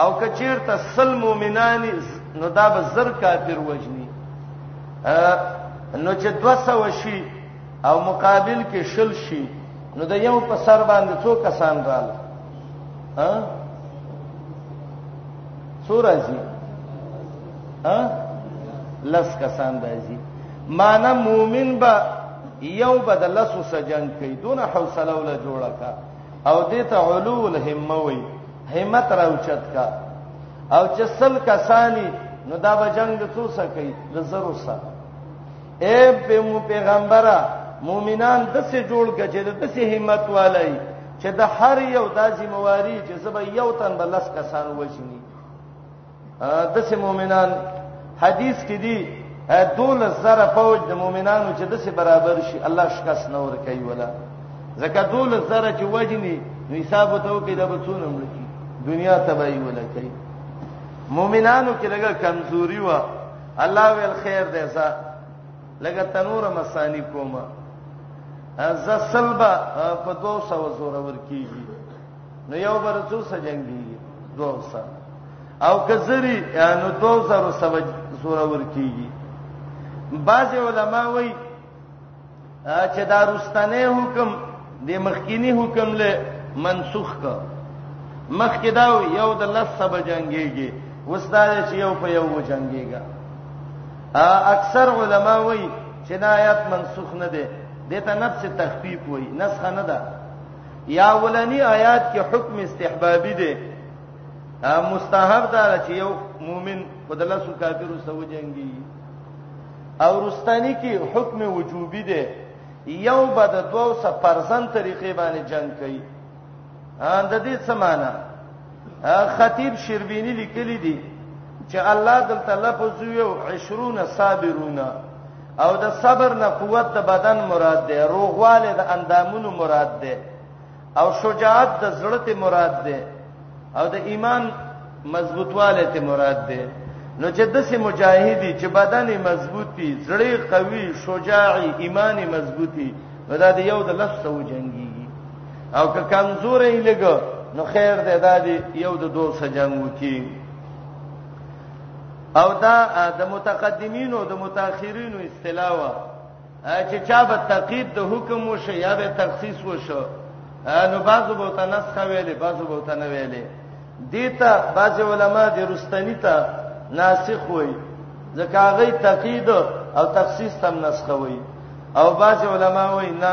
او کچیرته سل مؤمنان نو دا به زر کافر وجنی نو چې 200 شي او مقابل کې شل شي نو د یو په سر باندې څو کسان رااله ها څو راځي ها لس کسان راځي معنا مؤمن به یو بدلسو سجن کوي دون حوصله ولا جوړه کا او دې ته علو الهمه وي همت راوچت کا او چې سل کسانی نو دا به جنگ د څو سکی د زرو سره اے په مو پیغمبره مؤمنان د څه جوړ کچې د څه همت والای چې د هر یو د ذمہواری چې زبې یو تن بلس کسان وښني دسه مؤمنان حدیث کې دی دول زره فوج د مؤمنانو چې دسه برابر شي الله شکست نه ور کوي ولا زکه دول زره چې وجني نو حساب وته کې د بچونه ملکی دنیا تبعی ولا کوي مؤمنانو کې لګه کمزوري و الله ول خیر دې سا لګه تنور مسانی کومه ز سلبا په 200 زور ور کیږي نو یو بر څو سره جنگي دوه سره او کزری نو دوه سره سره زور ور کیږي بعض علما وای چې دا رستنه حکم د مخکینی حکم له منسوخ کا مخکې دا یو د لس سبا جنگيږي وستاره چې یو په یو جنگيږي اکثر علما وایي چې دا آیات منسوخ نه ده دته نفس تخفیف وایي نسخه نه ده یا ولنی آیات کې حکم استحبابي دی مستحب دا چې یو مؤمن خدله سو کافر سو جنگي او رستانی کې حکم وجوبي دی یو بد دوه سه پرزن طریقې باندې جنگ کوي ان د دې سمانه خطیب شربینی لیکلی دی چې الله دلته لفظ یو 20 صابرون او د صبر نه قوت د بدن مراد ده روغواله د اندامونو مراد ده او شجاعت د زړه ته مراد ده او د ایمان مضبوطواله ته مراد ده نو چې د سه مجاهدی چې بدن مضبوطی زړه قوي شجاعي ایمان مضبوطی دا د یو د لفظ او جنگي او که کمزورې لګو نو خیر دې دا دی یو د دوه سجنګو کې او دا د متقدمینو د متأخرینو اصطلاح و چې چا به تقید د حکم وشه یا به تخصیص وشه نو بعضو به تنسخ ویلې بعضو به تنه ویلې دیتا بعض علما د رستنی ته ناسخ وای ځکه هغه تقید او تخصیص تم نسخ وای او بعض علما وای نه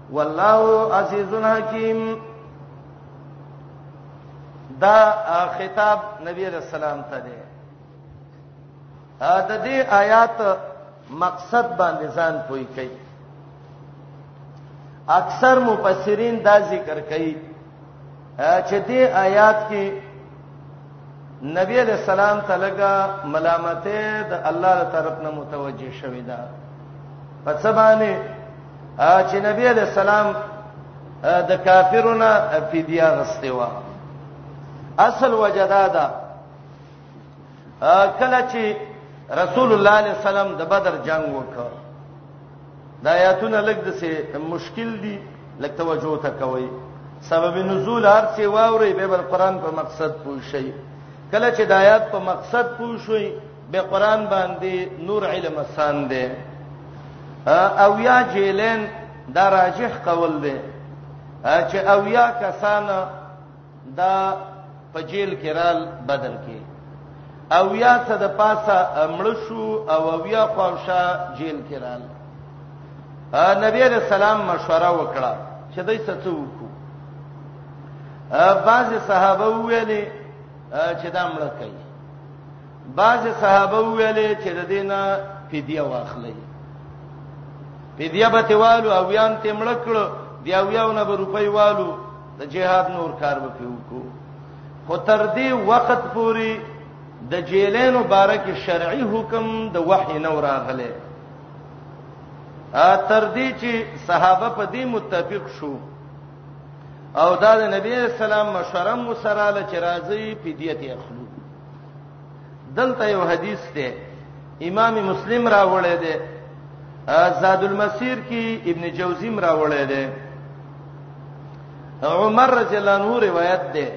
والله عزیز حکیم دا خطاب نبی علیہ السلام ته دی د دې آیات مقصد باندې ځان پوي کوي اکثر مفسرین دا ذکر کوي چې دې آیات کې نبی علیہ السلام ته لګا ملامته د الله تر طرف نه متوجه شوې ده په څه باندې چې نبی علیہ السلام د کافرونو فدیه غسته و اصل وجدادا کله چې رسول الله علیه السلام د بدر جنگ وکړ دا آیاتونه لږ د څه مشکل دي لږ توجه ته کوي سبب نزول هر څه واوري به بل قران په مقصد پوه شي کله چې د آیات په مقصد پوه شي به قران باندې نور علم آسان دی او یا جیلن دا راجح قول دی چې او یا کسان دا په جیل کې رال بدر کې او یا څه د پاسه مړ شو او یا خواوشا جیل کې رال نبی علیہ السلام مشوره وکړه چې دای څه څه وکړو بعض صحابه ویلې چې دا مړ کوي بعض صحابه ویلې چې د دینه فدیه واخلې فدیه به تیوالو او یان تیمړ کړو بیا ویاونه به روپۍ والو د جهاد نور کار وکړي وکړو خو تر دې وخت پوري د جیلین مبارک شرعي حکم د وحی نو راغله ا تر دې چې صحابه په دې متفق شو او دا د نبی اسلام مشرم وسره لچ راځي فدیت اخلو دلته یو حدیث دی امام مسلم راوړی دی زاد المسیر کې ابن جوزی راوړی دی عمر رضی الله عنه روایت دی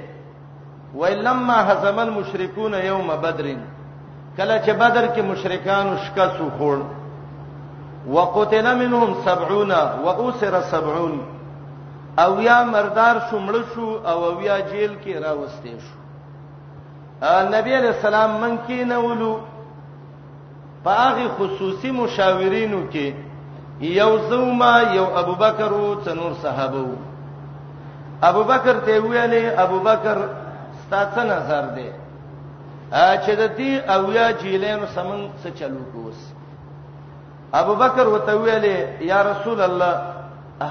ولما هزم المشركون يوم بدر کله چې بدر کې مشرکان شکست وخوړ وقتل منهم 70 واسر 70 او یا مردار شو مړ شو او یا جیل کې راوستي شو نبی علیہ السلام من کې نه ولو په هغه خصوصي مشاورینو کې یو زوما یو ابوبکر او څنور صحابه وو ابوبکر ته ویلې ابوبکر ستاسو نظر دی چې د دې او یا جیلینو سمون څه چلو کوس ابوبکر وته ویلې یا رسول الله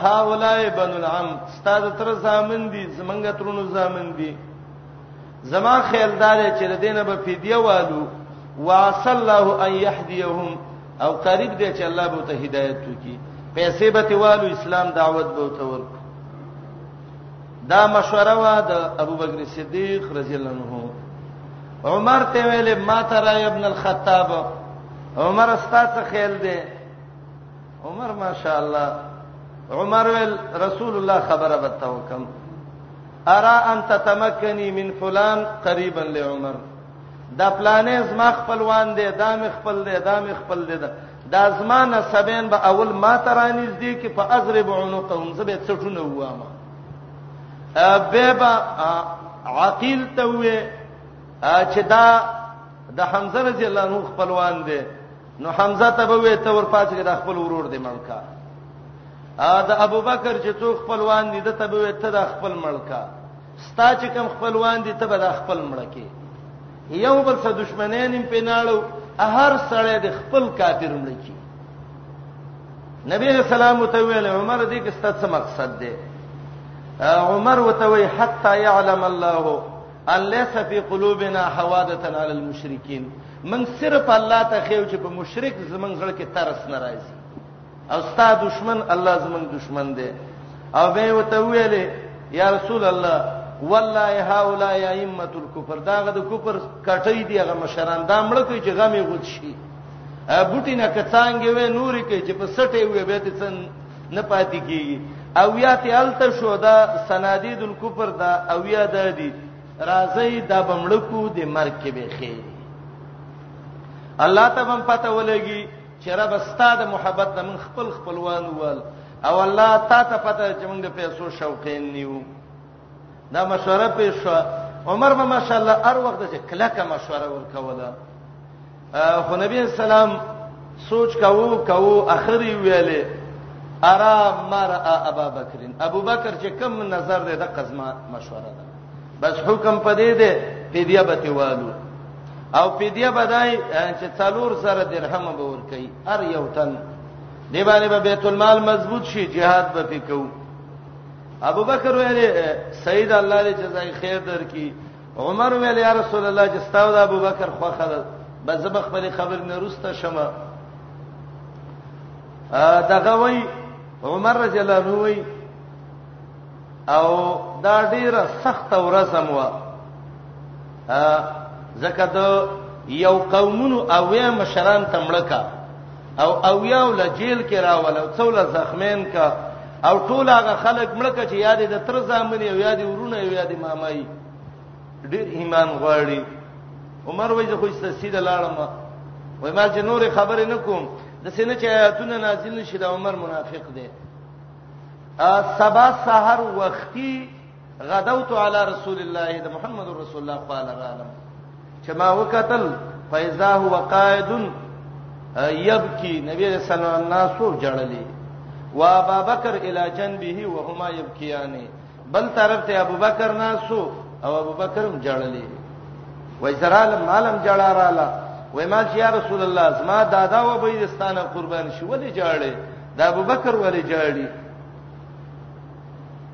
ها ولای بنو العم ستاسو تر زامن دي زمنګ ترونو زامن دي زما خیال دار چې د دینه به فدیه والو وعسى الله ان يهديهم او قریب دی چې الله به ته هدایت وکي پیسې به ته والو اسلام دعوت به ته ورک دا مشوره وا د ابوبکر صدیق رضی الله عنه عمر ته ویلې ما ترى ابن الخطاب عمر استاد خیال دی عمر ماشاء الله عمر ول رسول الله خبره بتوکم ارا ان تتمکنی من فلان قریبا لعمر دا پلانې زما خپلوان دي دا مې خپل دي دا مې خپل دي دا زما نسبین به اول ما ترانیز دي کې په ازرب عنقهم زبې څټونه وامه ابيبا عقيل ته وې چې دا د حمزه رضی الله عنه خپلوان دي نو حمزه ته به وې ته ورپاتې د خپل ورور دی ملکا ا د ابوبکر چې څو خپلوان دي د ته به وې ته د خپل ملکا ستا چې کم خپلوان دي ته به د خپل ملکه یو بل سره دښمنان هم پیناړو هر سړی د خپل کافر ملکی نبی رسول الله ته ویل عمر دې کې ستاسو مقصد دی عمر وتوي حتا يعلم الله ان ليس في قلوبنا حوادث على المشركين من صرف الله ته خېو چې په مشرک زمنګ زړه کې ترس ناراضي او ستا دشمن الله زمنګ دشمن دی او به وته ویلې یا رسول الله والله هؤلاء ائمه الكفر داغه د کفر کټی دی هغه مشران دا مړ کوي چې غمي غوت شي بوټی نه کڅانګې وې نوري کوي چې په سټې وې به ته څن نه پاتې کیږي او یا ته الته شو دا سنادید الکفر دا او یا د دې راځي دا بمړکو د مرګ کې به خیر الله ته هم پته ولګي چې رب استاد محبت د من خپل خپلوان وال او الله تا ته پته چې موږ د پیسو شوقین نیو دا مشوره پیښه عمر ما ماشاءالله هر وخت چې کله کا مشوره ورکوله خو نبی اسلام سوچ کاوه کاوه اخري ویلې ارا مر ابا بکر ابو بکر چې کم نظر دې د قزما مشوره ده بس حکم پدې دې پیډیا به تیوالو او پیډیا بدای چې څلور سره درهم به ور کوي هر یو تن دی باندې به بیت المال مضبوط شي jihad به پکو ابو بکر ویلې سید الله دې جزای خیر درکې عمر ویل یا رسول الله چې ستاو د ابوبکر خوخه ده بس زب خپل خبر نه روسته شمه دغه وای عمر رضی الله عنه وای او دا ډیره سخت ورځ هم و زکه د یو قومونو اویا مشران تمړکا او او یو له جیل کې راول او څول زخمین کا او ټول هغه خلک مړکه چې یادې د تر زامنې او یادې ورونه او یادې مامای ډیر ایمان غواړي عمر وای زه خو سیده لاړم وای ما چې نور خبرې نکوم د سینې چې آیاتونه نازل نشي دا عمر منافق دی ا سبا سحر وختي غدوت علی رسول الله د محمد رسول الله قال رالم چې ما وکتل فیزا هو قائد یبکی نبی رسول الله الناس جړلې و ابا بکر الی جنبه وهما یبکیان بل طرف ته ابو بکر ناسو او ابو بکر هم جړلې وای زرال مالم جړا رااله وای ما چې یا رسول الله زما دادا و بيدستانه قربان شو ولې جړلې دا ابو بکر ولې جړلې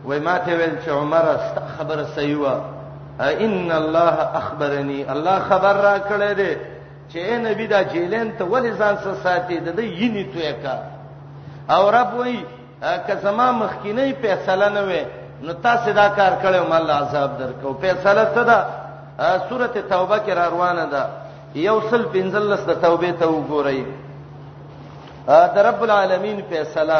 وای ماته ویل چې عمر است خبره صحیح و ان الله اخبرني الله خبر را کړی دی چې نبی دا جیلین ته ولې ځان سره ساتي د دې یینی توې کا او رب وای که زما مخکینه فیصله نه وې نو تاسو دا کار کړو مال عذاب درکو فیصله څه ده سورته توبه کې را روانه ده یو سل پنځلس د توبې ته وګورئ د رب العالمین فیصله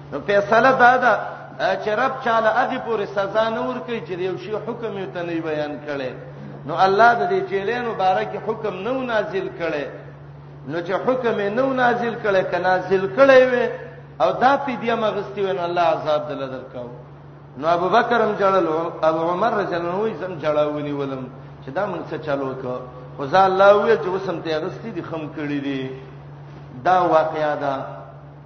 نو فیصله دا ده چې رب چاله هغه پورې سزا نه ورکړي چې یو شی حکم یې ته نه بیان کړي نو الله د دې جیلین مبارک حکم نه نازل کړي نو چې حکم یې نه نازل کړي کنا نازل کړي وي او دا فدیه مغستی ون الله عذاب دل درکاو نو ابو بکر هم جړل او عمر رضی الله عنه زم جړاونی ولم چې دا مونږ څه چالو کو خو ځا الله وی چې وسم ته غستی دي خم کړی دي دا واقعیا ده